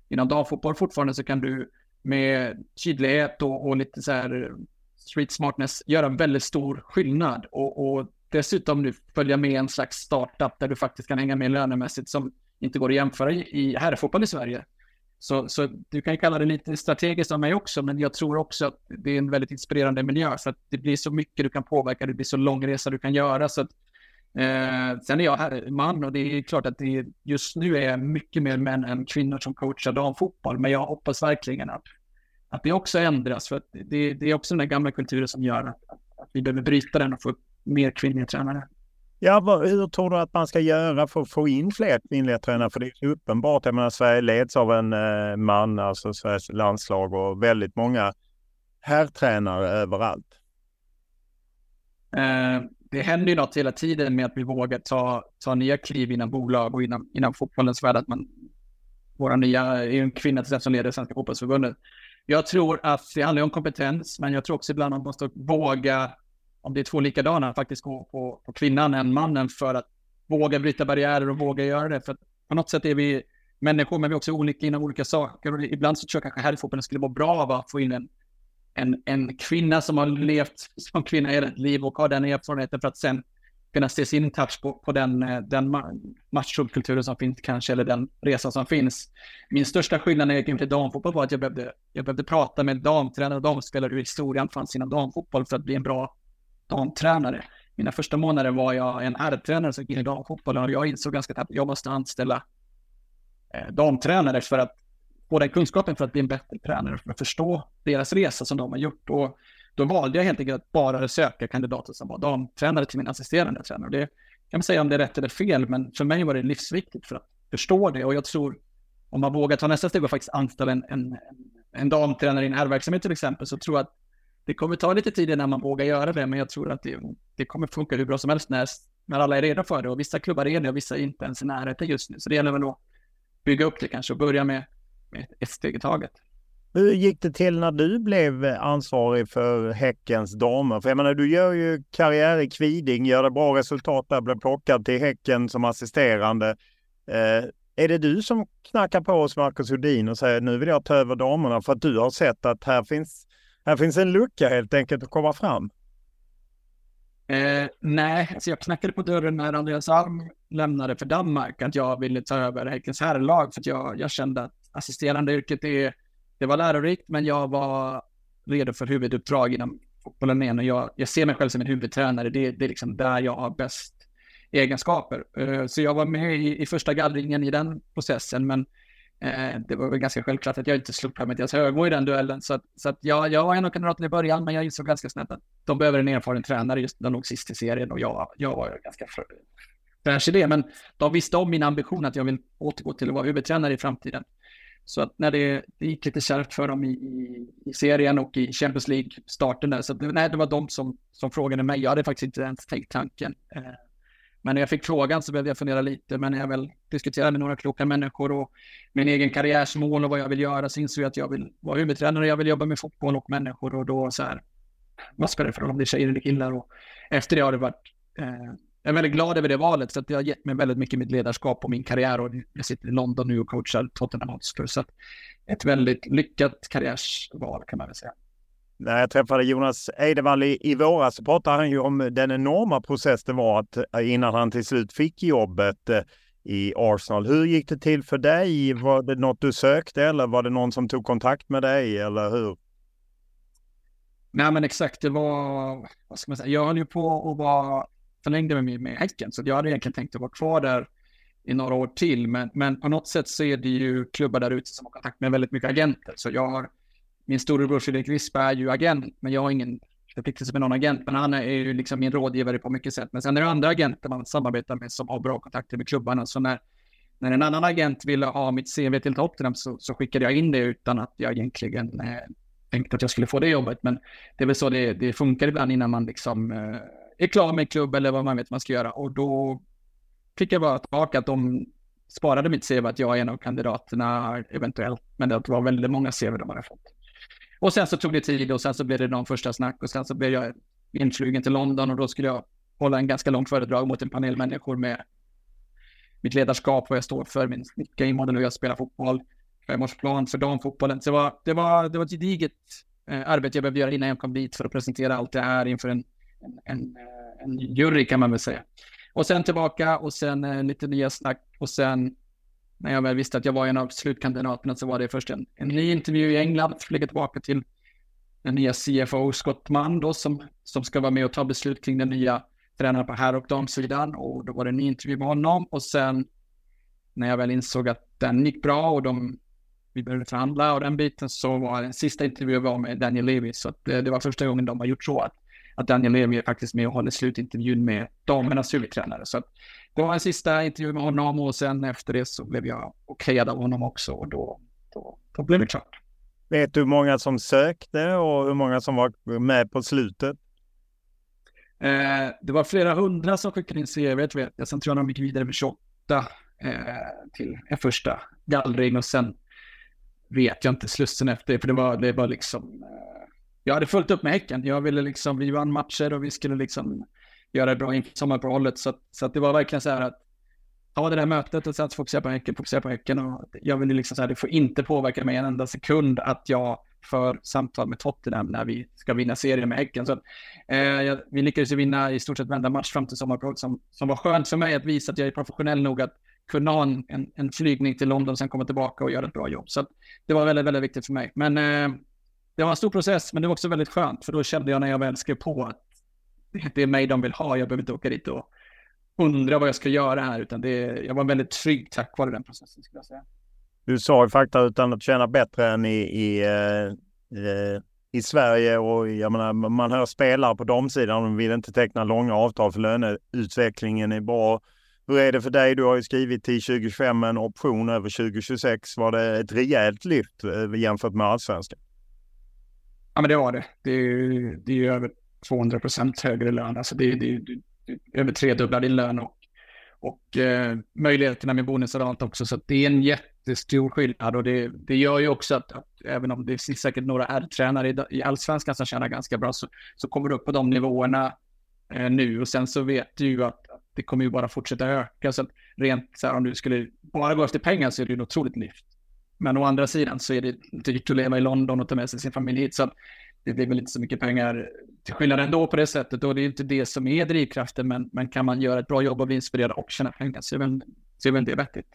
Inom damfotboll fortfarande så kan du med tydlighet och, och lite så här street smartness göra en väldigt stor skillnad. Och, och dessutom nu följa med en slags startup där du faktiskt kan hänga med lönemässigt som inte går att jämföra i herrfotboll i Sverige. Så, så du kan ju kalla det lite strategiskt av mig också, men jag tror också att det är en väldigt inspirerande miljö, för att det blir så mycket du kan påverka, det blir så lång resa du kan göra. Så att, eh, sen är jag här, man och det är klart att det just nu är mycket mer män än kvinnor som coachar damfotboll, men jag hoppas verkligen att, att det också ändras, för att det, det är också den där gamla kulturen som gör att, att, att vi behöver bryta den och få upp mer kvinnliga tränare. Ja, vad, hur tror du att man ska göra för att få in fler kvinnliga tränare? För det är uppenbart, jag menar Sverige leds av en eh, man, alltså Sveriges landslag och väldigt många herrtränare överallt. Eh, det händer ju något hela tiden med att vi vågar ta, ta nya kliv inom bolag och inom, inom fotbollens värld. Att man, våra nya, är en kvinna till som leder Svenska fotbollsförbundet. Jag tror att det handlar om kompetens, men jag tror också ibland att man måste våga, om det är två likadana, faktiskt gå på, på kvinnan än mannen för att våga bryta barriärer och våga göra det. För på något sätt är vi människor, men vi är också olika inom olika saker. Och ibland så tror jag kanske herrfotbollen skulle må bra av att få in en en, en kvinna som har levt som kvinna i ett liv och har den erfarenheten för att sen kunna se sin touch på, på den, eh, den matchkulturen som finns kanske, eller den resan som finns. Min största skillnad när jag gick in till damfotboll var att jag behövde, jag behövde prata med damtränare och damspelare hur historien fanns inom damfotboll för att bli en bra damtränare. Mina första månader var jag en R-tränare som gick in i damfotbollen och jag insåg ganska snabbt att jag måste anställa eh, damtränare för att få den kunskapen för att bli en bättre tränare, för att förstå deras resa som de har gjort. Och då valde jag helt enkelt att bara söka kandidater som var damtränare till min assisterande tränare. Det kan man säga om det är rätt eller fel, men för mig var det livsviktigt för att förstå det. Och jag tror, om man vågar ta nästa steg och faktiskt anställa en, en, en damtränare i en R-verksamhet till exempel, så tror jag att det kommer ta lite tid innan man vågar göra det, men jag tror att det, det kommer funka hur bra som helst när, när alla är redo för det. Och vissa klubbar är det och vissa är inte ens i närheten just nu. Så det gäller väl att bygga upp det kanske och börja med ett steg i taget. Hur gick det till när du blev ansvarig för Häckens damer? För jag menar, du gör ju karriär i Kviding, gör det bra resultat där, blev plockad till Häcken som assisterande. Eh, är det du som knackar på hos Marcus Hodin och säger nu vill jag ta över damerna för att du har sett att här finns, här finns en lucka helt enkelt att komma fram? Eh, nej, alltså jag knackade på dörren när Andreas Alm lämnade för Danmark att jag ville ta över Häckens herrlag för att jag, jag kände att assisterande yrket är, det var lärorikt, men jag var redo för huvuduppdrag inom fotbollen igen och jag, jag ser mig själv som en huvudtränare. Det, det är liksom där jag har bäst egenskaper. Eh, så jag var med i, i första gallringen i den processen, men Eh, det var väl ganska självklart att jag inte slog på Mattias Högmo i den duellen. Så, att, så att jag, jag var en av kandidaterna i början, men jag insåg ganska snabbt att de behöver en erfaren tränare. Just de låg sist i serien och jag, jag var ganska fräsch i det. Men de visste om min ambition att jag vill återgå till att vara huvudtränare i framtiden. Så att när det, det gick lite kärvt för dem i, i, i, serien och i Champions League-starten där, så det, nej, det var de som, som frågade mig. Jag hade faktiskt inte ens tänkt tanken. Eh, men när jag fick frågan så behövde jag fundera lite, men när jag väl diskuterade med några kloka människor och min egen karriärsmål och vad jag vill göra så insåg jag att jag vill vara huvudtränare, jag vill jobba med fotboll och människor och då så här, vad spelar det för roll om det är tjejer eller killar? Och efter det har det varit eh, jag är väldigt glad över det valet, så att det har gett mig väldigt mycket i mitt ledarskap och min karriär. Och jag sitter i London nu och coachar Tottenham Hotspur. Så ett väldigt lyckat karriärsval kan man väl säga. När jag träffade Jonas Eidevall i, i våras så pratade han ju om den enorma process det var att, eh, innan han till slut fick jobbet eh, i Arsenal. Hur gick det till för dig? Var det något du sökte eller var det någon som tog kontakt med dig eller hur? Nej men exakt, det var, vad ska man säga, jag höll ju på och vara förlängde mig med Häcken, så jag hade egentligen tänkt att vara kvar där i några år till. Men, men på något sätt så är det ju klubbar där ute som har kontakt med väldigt mycket agenter. Så jag har, min storebror Fredrik Rispa är ju agent, men jag har ingen förpliktelse med någon agent. Men han är ju liksom min rådgivare på mycket sätt. Men sen är det andra agenter man samarbetar med som har bra kontakter med klubbarna. Så när, när en annan agent ville ha mitt CV till Tottenham så, så skickade jag in det utan att jag egentligen eh, tänkte att jag skulle få det jobbet. Men det är väl så det, det funkar ibland innan man liksom eh, är klar med klubb eller vad man vet man ska göra. Och då fick jag bara tillbaka att de sparade mitt CV att jag är en av kandidaterna eventuellt. Men det var väldigt många CV de hade fått. Och sen så tog det tid och sen så blev det någon första snack och sen så blev jag influgen till London och då skulle jag hålla en ganska lång föredrag mot en panel människor med mitt ledarskap, vad jag står för, min game och hur jag spelar fotboll, femårsplan för damfotbollen. Så det var, det var, det var ett gediget eh, arbete jag behövde göra innan jag kom dit för att presentera allt det här inför en en, en, jury kan man väl säga. Och sen tillbaka och sen eh, lite nya snack och sen när jag väl visste att jag var en av slutkandidaterna så var det först en, en ny intervju i England, flyga tillbaka till den nya CFO Scott Mann då som, som ska vara med och ta beslut kring den nya tränaren på herr och damsidan och då var det en ny intervju med honom. Och sen när jag väl insåg att den gick bra och de vi började förhandla och den biten så var den sista intervjun var med Daniel Levy. Så att det, det var första gången de har gjort så att att Daniel Levy är faktiskt med och håller slutintervjun med damernas huvudtränare. Så det var en sista intervju med honom och sen efter det så blev jag okejad av honom också och då, då, då blev det klart. Vet du hur många som sökte och hur många som var med på slutet? Eh, det var flera hundra som skickade in CV, vet jag. Sen tror jag de gick vidare med 28 eh, till en första gallring och sen vet jag inte slussen efter för det var, det var liksom... Eh, jag hade fullt upp med Häcken. Jag ville liksom, vi vann matcher och vi skulle liksom göra det bra inför sommaruppehållet. Så, så att det var verkligen så här att ta det där mötet och sen fokusera på Häcken, fokusera på Häcken. Och jag ville liksom så här, det får inte påverka mig en enda sekund att jag för samtal med Tottenham när vi ska vinna serien med Häcken. Så eh, vi lyckades ju vinna i stort sett varenda match fram till sommaruppehållet som, som var skönt för mig att visa att jag är professionell nog att kunna ha en, en, en flygning till London, sen komma tillbaka och göra ett bra jobb. Så det var väldigt, väldigt viktigt för mig. Men eh, det var en stor process, men det var också väldigt skönt, för då kände jag när jag väl skrev på att det är mig de vill ha. Jag behöver inte åka dit och undra vad jag ska göra här, utan det, jag var väldigt trygg tack vare den processen, skulle jag säga. Du sa ju fakta utan att känna bättre än i, i, eh, eh, i Sverige och jag menar, man hör spelare på damsidan, de vill inte teckna långa avtal för löneutvecklingen är bra. Hur är det för dig? Du har ju skrivit till 2025 en option över 2026. Var det ett rejält lyft eh, jämfört med allsvenskan? Ja, men det var det. Det är, det är över 200 procent högre lön. Alltså det, det, det, det över tredubblar din lön och, och eh, möjligheterna med bonusar och allt också. Så det är en jättestor skillnad och det, det gör ju också att, att även om det finns säkert några R-tränare i, i allsvenskan som tjänar ganska bra så, så kommer du upp på de nivåerna eh, nu och sen så vet du ju att det kommer ju bara fortsätta öka. Så rent så här, om du skulle bara gå efter pengar så är det ju otroligt lyft. Men å andra sidan så är det dyrt att leva i London och ta med sig sin familj hit. Så att det blir väl inte så mycket pengar till skillnad ändå på det sättet. Och det är inte det som är drivkraften. Men, men kan man göra ett bra jobb och bli inspirerad och tjäna pengar så är väl, så är väl det vettigt.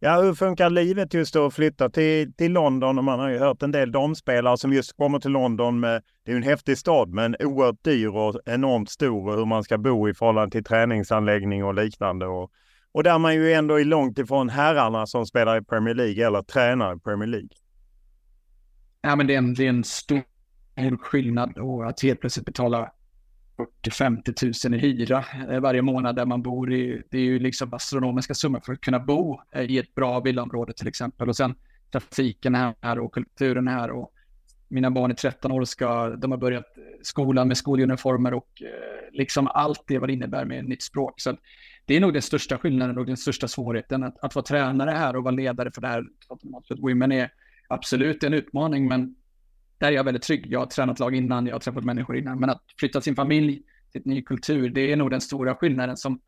Ja, hur funkar livet just då att flytta till, till London? Och man har ju hört en del damspelare som just kommer till London med, det är ju en häftig stad, men oerhört dyr och enormt stor och hur man ska bo i förhållande till träningsanläggning och liknande. Och, och där man ju ändå är långt ifrån herrarna som spelar i Premier League eller tränar i Premier League. Ja, men det är en, det är en stor en skillnad och att helt plötsligt betala 40-50 000 i hyra eh, varje månad där man bor. I, det är ju liksom astronomiska summor för att kunna bo eh, i ett bra villaområde till exempel. Och sen trafiken här och kulturen här. Och mina barn är 13 år och ska, de har börjat skolan med skoluniformer och eh, liksom allt det vad det innebär med ett nytt språk. Så det är nog den största skillnaden och den största svårigheten. Att, att vara tränare här och vara ledare för det här Women är absolut en utmaning, men där är jag väldigt trygg. Jag har tränat lag innan, jag har träffat människor innan, men att flytta sin familj till en ny kultur, det är nog den stora skillnaden som,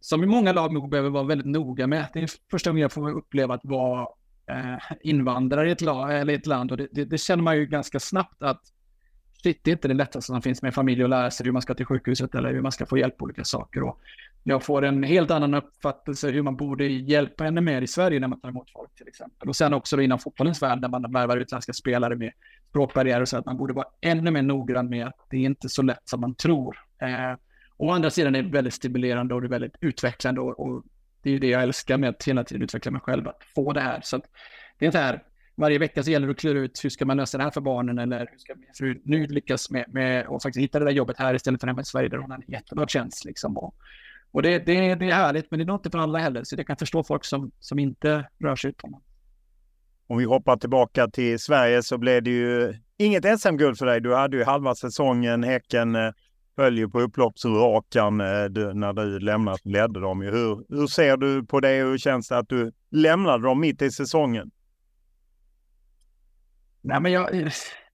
som i många lag nog behöver vara väldigt noga med. Det är första gången jag får uppleva att vara eh, invandrare i ett, lag, eller ett land och det, det, det, känner man ju ganska snabbt att shit, det är inte det lättaste som finns med familj och lära sig hur man ska till sjukhuset eller hur man ska få hjälp på olika saker. Och jag får en helt annan uppfattelse hur man borde hjälpa henne mer i Sverige när man tar emot folk till exempel. Och sen också inom fotbollens värld när man värvar utländska spelare med språkbarriärer så att man borde vara ännu mer noggrann med att det är inte så lätt som man tror. Eh, å andra sidan är det väldigt stimulerande och det är väldigt utvecklande och, och det är ju det jag älskar med att hela tiden utveckla mig själv, att få det här. Så att det är inte här, varje vecka så gäller det att klura ut hur ska man lösa det här för barnen eller hur ska min fru nu lyckas med, med att faktiskt hitta det där jobbet här istället för hemma i Sverige där hon har en jättebra tjänst liksom. Och, och det, det, det är härligt, men det är nog inte för alla heller, så det kan förstå folk som, som inte rör sig utomlands. Om vi hoppar tillbaka till Sverige så blev det ju inget SM-guld för dig. Du hade ju halva säsongen. Häcken eh, höll ju på upploppsrakan eh, när du lämnat ledde dem. Hur, hur ser du på det och hur känns det att du lämnade dem mitt i säsongen? Nej, men jag,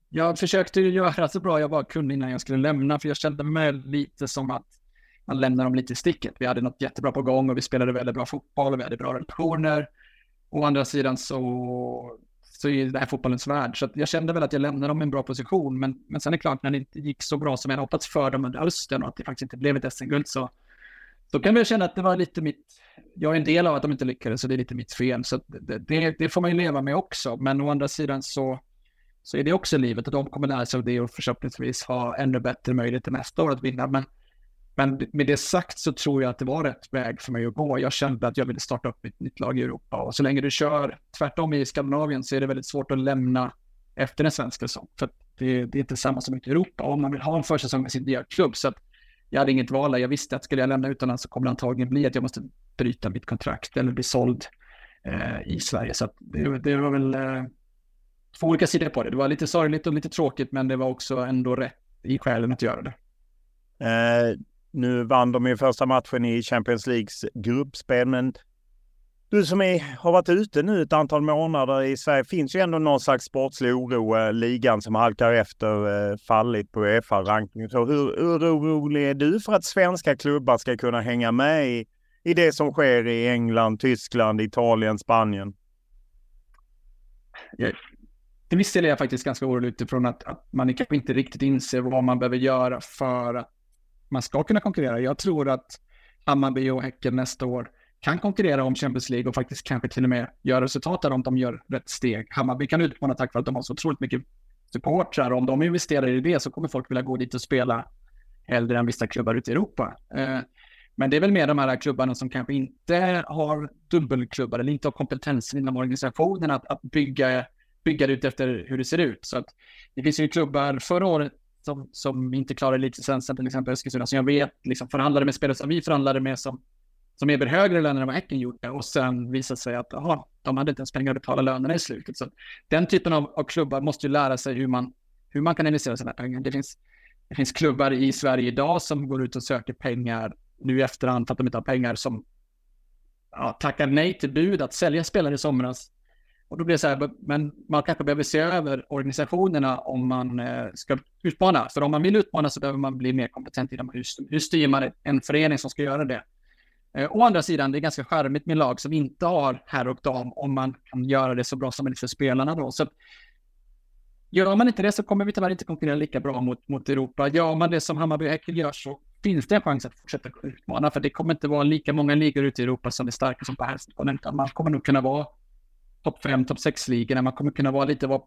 jag försökte göra så bra jag bara kunde innan jag skulle lämna, för jag kände mig lite som att man lämnar dem lite i sticket. Vi hade något jättebra på gång och vi spelade väldigt bra fotboll och vi hade bra relationer. Å andra sidan så, så är det här fotbollens värld. Så jag kände väl att jag lämnade dem i en bra position. Men, men sen är det klart, när det inte gick så bra som jag hoppats för dem under hösten och att det faktiskt inte blev ett SM-guld så, så kan vi känna att det var lite mitt... Jag är en del av att de inte lyckades, så det är lite mitt fel. Så det, det, det får man ju leva med också. Men å andra sidan så, så är det också livet och de kommer lära sig av det och förhoppningsvis ha ännu bättre möjligheter nästa år att vinna. Men men med det sagt så tror jag att det var rätt väg för mig att gå. Jag kände att jag ville starta upp ett nytt lag i Europa och så länge du kör tvärtom i Skandinavien så är det väldigt svårt att lämna efter en svensk säsong. För Det, det är inte samma som ute i Europa om man vill ha en försäsong med sin nya klubb. Så att jag hade inget val där. Jag visste att skulle jag lämna utomlands så kommer det antagligen bli att jag måste bryta mitt kontrakt eller bli såld eh, i Sverige. Så att det, det var väl eh, två olika sidor på det. Det var lite sorgligt och lite tråkigt, men det var också ändå rätt i själen att göra det. Eh, nu vann de ju första matchen i Champions Leagues gruppspel, men du som är, har varit ute nu ett antal månader i Sverige, finns ju ändå någon slags sportslig oro. Eh, ligan som halkar efter, eh, fallit på Uefa-rankingen. Hur, hur orolig är du för att svenska klubbar ska kunna hänga med i, i det som sker i England, Tyskland, Italien, Spanien? Jag, till viss del är jag faktiskt ganska orolig utifrån att, att man kanske inte riktigt inser vad man behöver göra för att man ska kunna konkurrera. Jag tror att Hammarby och Häcken nästa år kan konkurrera om Champions League och faktiskt kanske till och med göra resultat där om de gör rätt steg. Hammarby kan utmana tack vare att de har så otroligt mycket supportrar. Om de investerar i det så kommer folk vilja gå dit och spela hellre än vissa klubbar ute i Europa. Eh, men det är väl mer de här klubbarna som kanske inte har dubbelklubbar eller inte har kompetensen inom organisationen att, att bygga, bygga det ut efter hur det ser ut. Så att det finns ju klubbar förra året som, som inte klarar elitlicensen, till exempel Eskilstuna, som jag vet liksom förhandlade med spelare som vi förhandlade med som som erbjöd högre löner än vad Häcken gjorde och sen visade sig att aha, de hade inte ens pengar att betala lönerna i slutet. Så den typen av, av klubbar måste ju lära sig hur man, hur man kan investera sina pengar. Det finns, det finns klubbar i Sverige idag som går ut och söker pengar nu i efterhand för att de inte har pengar som ja, tackar nej till bud att sälja spelare i somras. Och då blir det så här, men man kanske behöver se över organisationerna om man eh, ska utmana. För om man vill utmana så behöver man bli mer kompetent inom hur, hur styr man en förening som ska göra det. Eh, å andra sidan, det är ganska charmigt med lag som inte har herr och dam om man kan göra det så bra som möjligt för spelarna då. Så gör man inte det så kommer vi tyvärr inte konkurrera lika bra mot, mot Europa. Gör man det som Hammarby Häcken gör så finns det en chans att fortsätta utmana, för det kommer inte vara lika många ligor ute i Europa som är starka som på herrsidan. Man kommer nog kunna vara topp 5, topp 6-ligorna. Man kommer kunna vara lite vad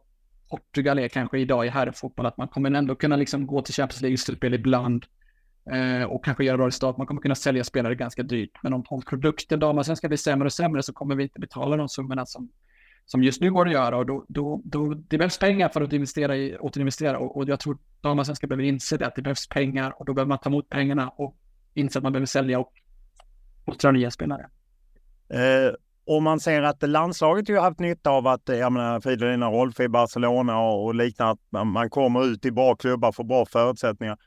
Portugal är kanske idag i herrfotboll, att man kommer ändå kunna liksom gå till Champions League-slutspel ibland eh, och kanske göra bra resultat. Man kommer kunna sälja spelare ganska dyrt. Men om, om produkten damallsvenskan blir sämre och sämre så kommer vi inte betala de summorna som, som just nu går att göra. Och då, då, då, det behövs pengar för att investera i, återinvestera. Och, och jag tror damallsvenskan behöver inse det, att det behövs pengar och då behöver man ta emot pengarna och inse att man behöver sälja och fostra nya spelare. Eh, och man ser att landslaget ju haft nytta av att, eh, jag menar, Fridolina Rolfö i Barcelona och, liknande, att man kommer ut i bra klubbar, får bra förutsättningar.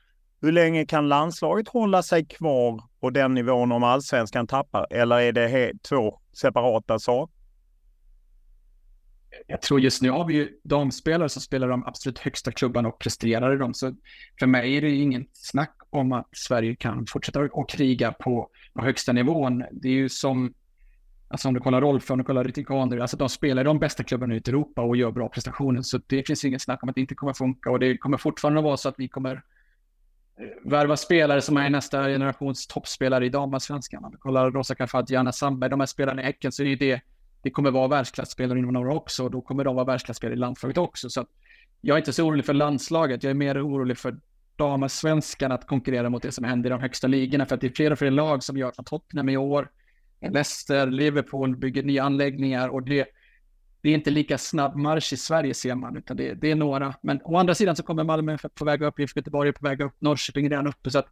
Hur länge kan landslaget hålla sig kvar på den nivån om allsvenskan tappar? Eller är det två separata saker? Jag tror just nu har vi ju damspelare som spelar de absolut högsta klubbarna och presterar i dem. Så för mig är det ingen snack om att Sverige kan fortsätta att kriga på, på högsta nivån. Det är ju som, alltså om du kollar Rolf, om du kollar Ritikaner, alltså de spelar i de bästa klubbarna ute i Europa och gör bra prestationer. Så det finns inget snack om att det inte kommer funka och det kommer fortfarande vara så att vi kommer eh, värva spelare som är nästa generations toppspelare i damallsvenskan. Om du kollar Rosa Kaifati, Anna Sandberg, de här spelarna i Häcken, så är det det, det kommer vara världsklasspelare inom några år också, och då kommer de vara världsklasspelare i landslaget också. Så jag är inte så orolig för landslaget, jag är mer orolig för damallsvenskan att konkurrera mot det som händer i de högsta ligorna, för att det är fler och fler lag som gör som Tottenham i år. Leicester, Liverpool bygger nya anläggningar och det, det är inte lika snabb marsch i Sverige ser man, utan det, det är några. Men å andra sidan så kommer Malmö på väg upp, IFK Göteborg är på väg upp, Norrköping är redan uppe. Så att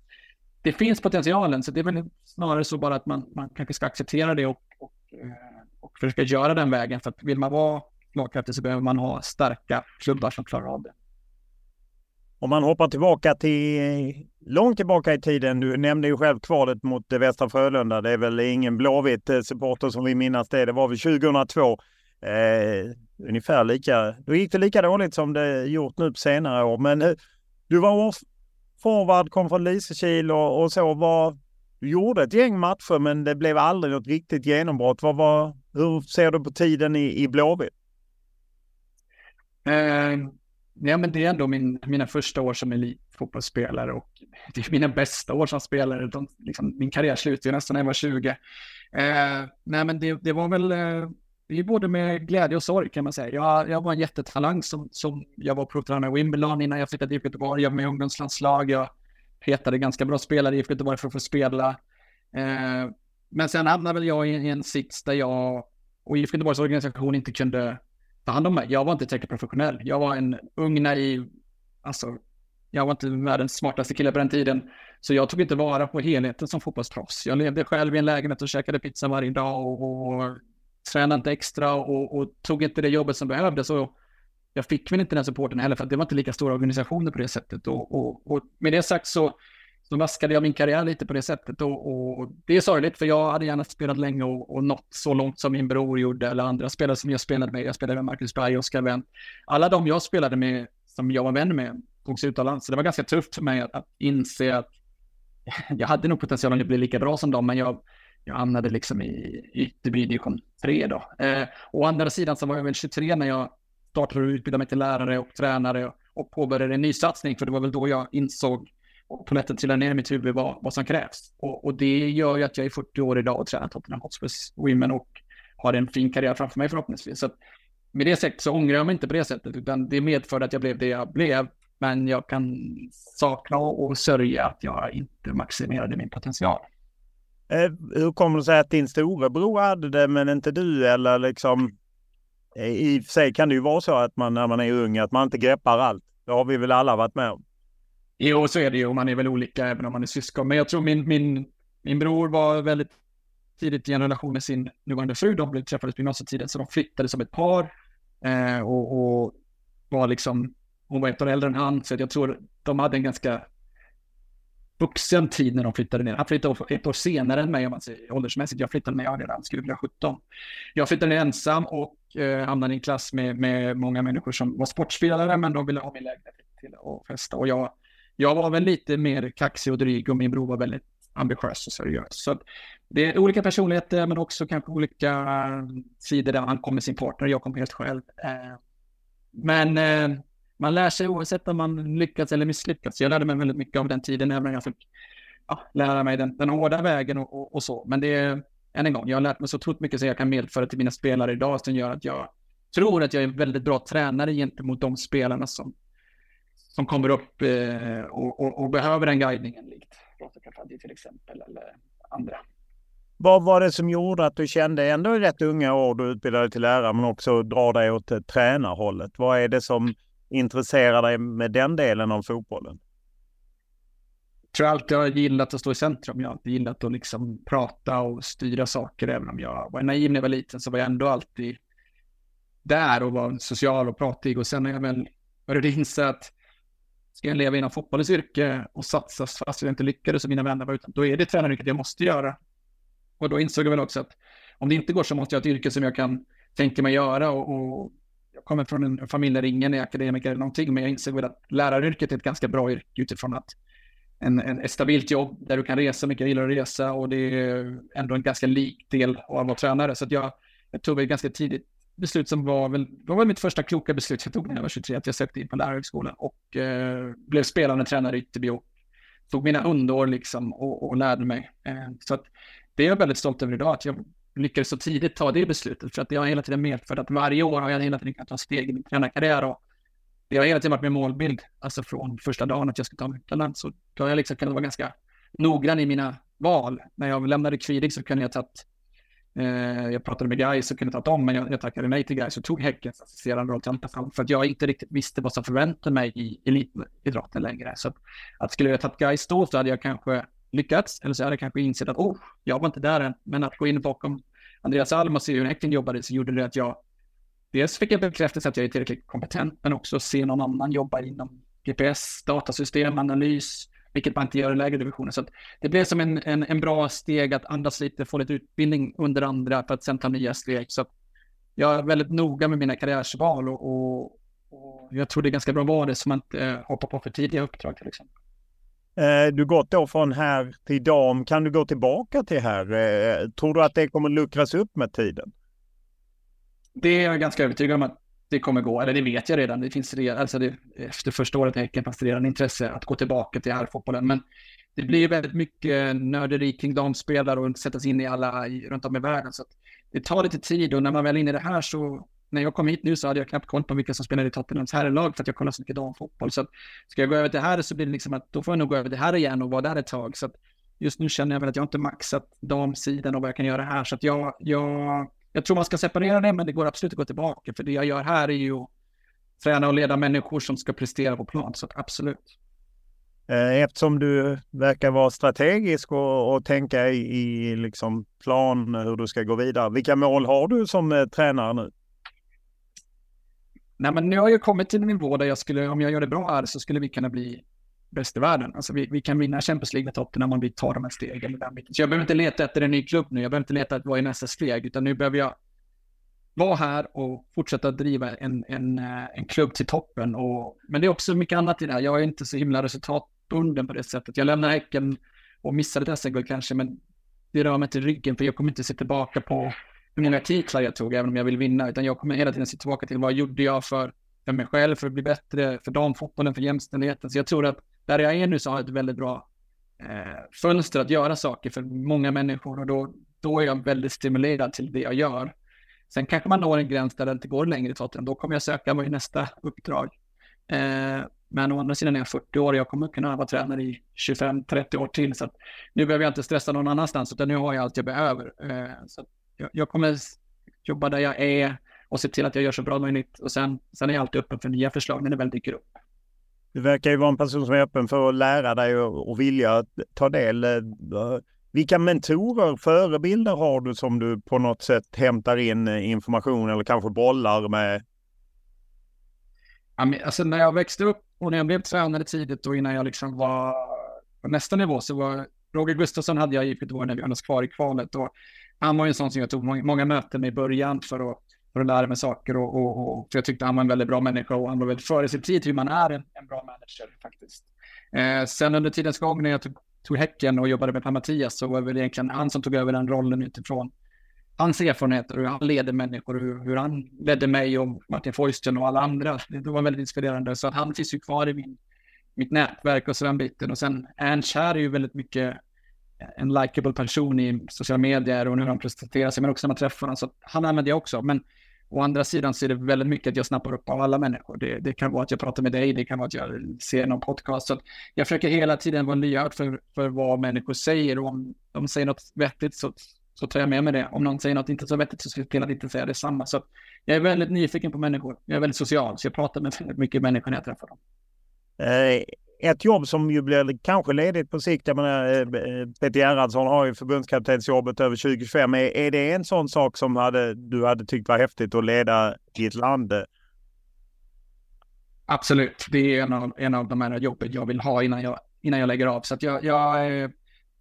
det finns potentialen, så det är väl snarare så bara att man, man kanske ska acceptera det och, och, eh, och försöka göra den vägen. För att vill man vara slagkraftig så behöver man ha starka klubbar som klarar av det. Om man hoppar tillbaka till långt tillbaka i tiden. Du nämnde ju själv kvalet mot eh, Västra Frölunda. Det är väl ingen Blåvitt eh, supporter som vi minnas det. Det var väl 2002. Eh, ungefär lika, då gick det lika dåligt som det gjort nu på senare år. Men eh, du var forward, kom från Lysekil och, och så. Var, du gjorde ett gäng matcher men det blev aldrig något riktigt genombrott. Vad var, hur ser du på tiden i, i Blåvitt? Eh, ja, men det är ändå min, mina första år som elitfotbollsspelare och det är mina bästa år som spelare. De, liksom, min karriär slutade nästan när jag var 20. Eh, nej, men det, det var väl eh, det är både med glädje och sorg kan man säga. Jag, jag var en jättetalang som, som jag var provtränare i Wimbledon innan jag flyttade till Göteborg. Jag var med i ungdomslandslag. Jag petade ganska bra spelare i Göteborg för att få spela. Eh, men sen hamnade väl jag i en sits där jag och IFK Göteborgs organisation inte kunde ta hand om mig. Jag var inte tillräckligt professionell. Jag var en ung, naiv alltså, jag var inte världens smartaste kille på den tiden. Så jag tog inte vara på helheten som fotbollsproffs. Jag levde själv i en lägenhet och käkade pizza varje dag och, och tränade inte extra och, och, tog inte det jobbet som behövdes. Och jag fick väl inte den supporten heller för att det var inte lika stora organisationer på det sättet. Och, och, och med det sagt så, så vaskade jag min karriär lite på det sättet. Och, och det är sorgligt för jag hade gärna spelat länge och, och nått så långt som min bror gjorde eller andra spelare som jag spelade med. Jag spelade med Marcus Berg, Oskar Wendt. Alla de jag spelade med, som jag var vän med, togs utomlands. Så det var ganska tufft för mig att, att inse att jag hade nog potential att bli lika bra som dem, men jag, jag hamnade liksom i Ytterby division 3 då. Eh, å andra sidan så var jag väl 23 när jag startade och utbildade mig till lärare och tränare och påbörjade en ny satsning, för det var väl då jag insåg och polletten trillar ner i mitt huvud vad, vad som krävs. Och, och, det gör ju att jag är 40 år idag och tränar Tottenham Hotspurs Women och har en fin karriär framför mig förhoppningsvis. Så med det sagt så ångrar jag mig inte på det sättet, utan det medförde att jag blev det jag blev. Men jag kan sakna och sörja att jag inte maximerade min potential. Eh, hur kommer det sig att din storebror hade det men inte du? Eller liksom, eh, I och för sig kan det ju vara så att man när man är ung att man inte greppar allt. Det har vi väl alla varit med om. Jo, så är det ju. Man är väl olika även om man är syskon. Men jag tror min, min, min bror var väldigt tidigt i en relation med sin nuvarande fru. De blev träffades på gymnasietiden så de flyttade som ett par. Eh, och, och, var liksom, hon var ett år äldre än han. Så jag tror de hade en ganska vuxen tid när de flyttade ner. Han flyttade ett år senare än mig om man säger åldersmässigt. Jag flyttade när jag redan skulle bli 17. Jag flyttade ner ensam och eh, hamnade i en klass med, med många människor som var sportspelare men de ville ha min lägenhet till att festa. Och jag, jag var väl lite mer kaxig och dryg och min bror var väldigt ambitiös och seriös. Så det är olika personligheter men också kanske olika sidor där han kom med sin partner och jag kom helt själv. Eh, men eh, man lär sig oavsett om man lyckats eller misslyckats. Jag lärde mig väldigt mycket av den tiden, även om jag fick ja, lära mig den, den hårda vägen och, och, och, så. Men det är, än en gång, jag har lärt mig så otroligt mycket som jag kan medföra till mina spelare idag som gör att jag tror att jag är en väldigt bra tränare gentemot de spelarna som, som kommer upp eh, och, och, och, behöver den guidningen, likt Rosa till exempel, eller andra. Vad var det som gjorde att du kände ändå i rätt unga år, du utbildade till lärare, men också drar dig åt tränarhållet? Vad är det som intresserar dig med den delen av fotbollen? Jag tror alltid jag har gillat att stå i centrum. Jag har alltid gillat att liksom prata och styra saker. Även om jag var naiv när jag var liten så var jag ändå alltid där och var social och pratig. Och sen när jag väl började inse att ska jag leva inom fotbollens yrke och satsa fast jag inte lyckades och mina vänner var utan, då är det tränaryrket jag måste göra. Och då insåg jag väl också att om det inte går så måste jag ha ett yrke som jag kan tänka mig göra och, och jag kommer från en familj där ingen är akademiker eller någonting, men jag insåg väl att läraryrket är ett ganska bra yrke utifrån att en, en, ett stabilt jobb där du kan resa mycket, jag gillar att resa och det är ändå en ganska lik del av att vara tränare. Så att jag, jag tog väl ganska tidigt beslut som var väl, det var väl mitt första kloka beslut jag tog när jag var 23, att jag sökte in på lärarhögskolan och eh, blev spelande tränare i Ytterby och tog mina underår liksom och, och lärde mig. Eh, så att det är jag väldigt stolt över idag, att jag lyckades så tidigt ta det beslutet. För att det har hela tiden medfört att varje år har jag hela tiden kunnat ta steg i min tränarkarriär. Och det har hela tiden varit min målbild, alltså från första dagen att jag skulle ta mig utomlands. Så då har jag liksom kunnat vara ganska noggrann i mina val. När jag lämnade Kvidig så kunde jag tagit eh, jag pratade med Gais och kunde tagit dem, men jag, jag tackade nej till Gais och tog Häckens assisterande roll till Antafall för att jag inte riktigt visste vad som förväntade mig i elitidrotten längre. Så att, att skulle jag tagit Gais då så hade jag kanske lyckats, eller så hade jag kanske insett att oh, jag var inte där än. Men att gå in bakom Andreas Alm och se hur Häcken jobbade så gjorde det att jag dels fick jag bekräftelse att jag är tillräckligt kompetent, men också se någon annan jobba inom GPS, datasystem, analys, vilket man inte gör i lägre divisioner. Så det blev som en, en, en, bra steg att andas lite, få lite utbildning under andra för att sen ta nya steg. Så jag är väldigt noga med mina karriärsval och, och, och jag tror det är ganska bra att vara det, man inte eh, hoppar på för tidiga uppdrag till exempel. Eh, du gått då från här till dam. Kan du gå tillbaka till här? Eh, tror du att det kommer luckras upp med tiden? Det är jag ganska övertygad om att det kommer gå. Eller det vet jag redan. Det finns redan, alltså det, efter första året i Häcken fanns det redan intresse att gå tillbaka till herrfotbollen. Men det blir väldigt mycket nörderi kring damspelare och sätta sig in i alla runt om i världen. Så det tar lite tid och när man väl är inne i det här så när jag kom hit nu så hade jag knappt koll på vilka som spelade i Tottenhams herrlag för att jag kollar så mycket damfotboll. Så att ska jag gå över till här så blir det liksom att då får jag nog gå över till här igen och vara där ett tag. Så att just nu känner jag väl att jag inte maxat damsidan och vad jag kan göra här. Så att jag, jag, jag tror man ska separera det, men det går absolut att gå tillbaka. För det jag gör här är ju träna och leda människor som ska prestera på plan. Så absolut. Eh, eftersom du verkar vara strategisk och, och tänka i, i liksom plan hur du ska gå vidare. Vilka mål har du som eh, tränare nu? Nej, men nu har jag kommit till en nivå där jag skulle, om jag gör det bra här, så skulle vi kunna bli bäst i världen. Alltså vi, vi kan vinna Champions League med Tottenham om vi tar de här stegen. Så jag behöver inte leta efter en ny klubb nu. Jag behöver inte leta efter vad är nästa steg, utan nu behöver jag vara här och fortsätta driva en, en, eh, en klubb till toppen. Och, men det är också mycket annat i det här. Jag är inte så himla resultatbunden på det sättet. Jag lämnar Häcken och missade ett SM-guld kanske, men det rör mig inte ryggen, för jag kommer inte se tillbaka på hur många titlar jag tog, även om jag vill vinna, utan jag kommer hela tiden se tillbaka till vad gjorde jag för, för mig själv, för att bli bättre, för damfotbollen, för jämställdheten. Så jag tror att där jag är nu så har jag ett väldigt bra eh, fönster att göra saker för många människor och då, då är jag väldigt stimulerad till det jag gör. Sen kanske man når en gräns där det inte går längre så att Då kommer jag söka mig nästa uppdrag. Eh, men å andra sidan är jag 40 år och jag kommer kunna vara tränare i 25-30 år till. Så nu behöver jag inte stressa någon annanstans, utan nu har jag allt jag behöver. Eh, så jag, jag, kommer jobba där jag är och se till att jag gör så bra möjligt. Och sen, sen är jag alltid öppen för nya förslag när det väl dyker upp. Du verkar ju vara en person som är öppen för att lära dig och, och vilja ta del. Eh, vilka mentorer, förebilder har du som du på något sätt hämtar in eh, information eller kanske bollar med? Alltså när jag växte upp och när jag blev tränare tidigt och innan jag liksom var på nästa nivå så var Roger Gustafsson hade jag i Göteborg när vi hade oss kvar i kvalet och han var ju en sån som jag tog många möten med i början för att, för att lära mig saker och, och, och för jag tyckte han var en väldigt bra människa och han var väldigt före sin tid hur man är en, en bra manager faktiskt. Eh, sen under tidens gång när jag tog tog Häcken och jobbade med Per-Mattias så var det väl egentligen han som tog över den rollen utifrån hans erfarenheter och hur han leder människor och hur, hur han ledde mig och Martin Foysten och alla andra. Det var väldigt inspirerande. Så att han finns ju kvar i min, mitt nätverk och så den biten. Och sen Ernst här är ju väldigt mycket en likable person i sociala medier och hur han presenterar sig, men också när man träffar honom. Så han använder jag också. Men Å andra sidan så är det väldigt mycket att jag snappar upp av alla människor. Det, det kan vara att jag pratar med dig, det kan vara att jag ser någon podcast. Så jag försöker hela tiden vara lyhörd för, för vad människor säger. Och om de säger något vettigt så, så tar jag med mig det. Om någon säger något inte så vettigt så ska jag till inte säga detsamma. Så jag är väldigt nyfiken på människor. Jag är väldigt social, så jag pratar med mycket människor när jag träffar dem. Eh, ett jobb som ju blir kanske ledigt på sikt. Jag menar, eh, eh, Peter Gerhardsson har ju förbundskaptensjobbet över 2025. Är, är det en sån sak som hade, du hade tyckt var häftigt att leda i ett land? Absolut. Det är en av, en av de här jobben jag vill ha innan jag, innan jag lägger av. Så att jag, jag eh, är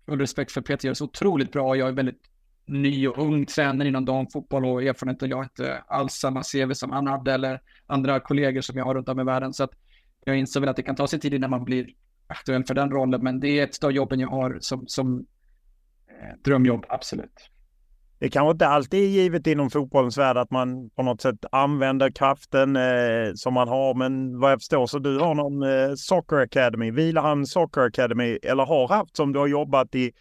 full respekt för Peter, gör så otroligt bra. Jag är väldigt ny och ung tränare inom damfotboll och erfarenhet. Jag har inte alls samma CV som han hade eller andra kollegor som jag har runt om i världen. Så att jag inser väl att det kan ta sig tid innan man blir aktuell för den rollen, men det är ett av jobben jag har som, som eh, drömjobb, absolut. Det kanske inte alltid är givet inom fotbollens värld att man på något sätt använder kraften eh, som man har, men vad jag förstår så du har någon eh, Soccer Academy, Vilahamn Soccer Academy, eller har haft som du har jobbat i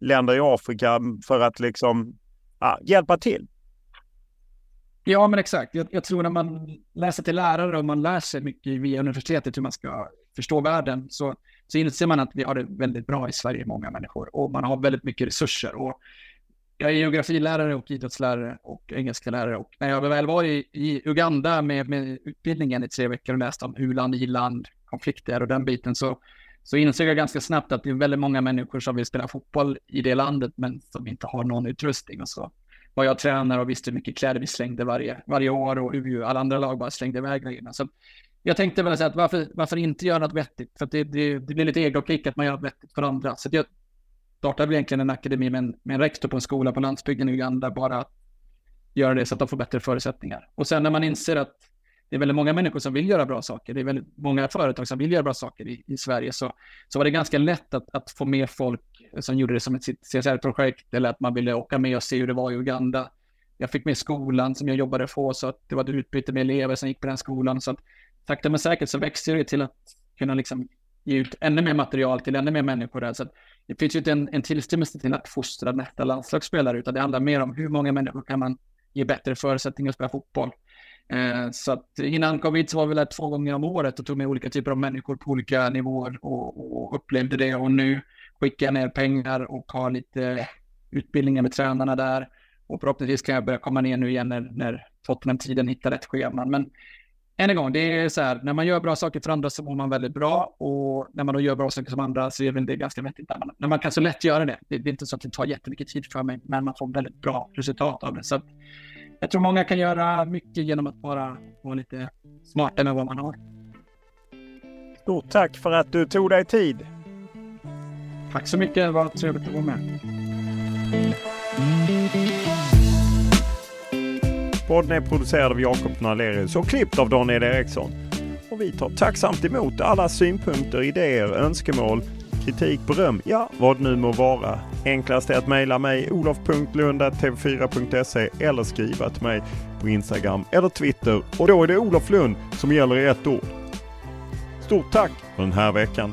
länder i Afrika för att liksom ah, hjälpa till. Ja, men exakt. Jag, jag, tror när man läser till lärare och man lär sig mycket via universitetet hur man ska förstå världen så, så inser man att vi har det väldigt bra i Sverige, många människor, och man har väldigt mycket resurser. Och jag är geografilärare och idrottslärare och engelska lärare och när jag väl var i, i Uganda med, med utbildningen i tre veckor och läste om u-land, i-land, konflikter och den biten så, så insåg jag ganska snabbt att det är väldigt många människor som vill spela fotboll i det landet men som inte har någon utrustning och så vad jag tränar och visste hur mycket kläder vi slängde varje, varje år och hur alla andra lag bara slängde iväg grejerna. Så jag tänkte väl säga att varför, varför inte göra något vettigt? För att det, det, det blir lite egokick att man gör något vettigt för andra. Så jag startade väl egentligen en akademi med en, med en rektor på en skola på landsbygden i Uganda, bara att göra det så att de får bättre förutsättningar. Och sen när man inser att det är väldigt många människor som vill göra bra saker. Det är väldigt många företag som vill göra bra saker i, i Sverige. Så, så var det ganska lätt att, att få med folk som gjorde det som ett CSR-projekt eller att man ville åka med och se hur det var i Uganda. Jag fick med skolan som jag jobbade på så att det var ett utbyte med elever som gick på den skolan. Så att sakta men säkert så växte det till att kunna liksom ge ut ännu mer material till ännu mer människor där. Så att det finns ju inte en, en tillstymmelse till att fostra nästa landslagsspelare utan det handlar mer om hur många människor kan man ge bättre förutsättningar att spela fotboll. Eh, så att innan covid så var vi där två gånger om året och tog med olika typer av människor på olika nivåer och, och upplevde det. Och nu skicka ner pengar och ha lite utbildningar med tränarna där. Och förhoppningsvis kan jag börja komma ner nu igen när, när Tottenham-tiden hittar rätt scheman. Men än en gång, det är så här, när man gör bra saker för andra så mår man väldigt bra och när man då gör bra saker som andra så är väl det ganska vettigt. När man, när man kan så lätt göra det. det. det. är inte så att det tar jättemycket tid för mig, men man får väldigt bra resultat av det. Så jag tror många kan göra mycket genom att bara vara lite smartare med vad man har. Stort tack för att du tog dig tid. Tack så mycket, det var trevligt att vara med. Podden är producerad av Jakob Nalerius och klippt av Daniel Eriksson. Och vi tar tacksamt emot alla synpunkter, idéer, önskemål, kritik, beröm, ja vad det nu må vara. Enklast är att mejla mig olof.lund.tv4.se eller skriva till mig på Instagram eller Twitter och då är det Olof Lund som gäller i ett ord. Stort tack för den här veckan.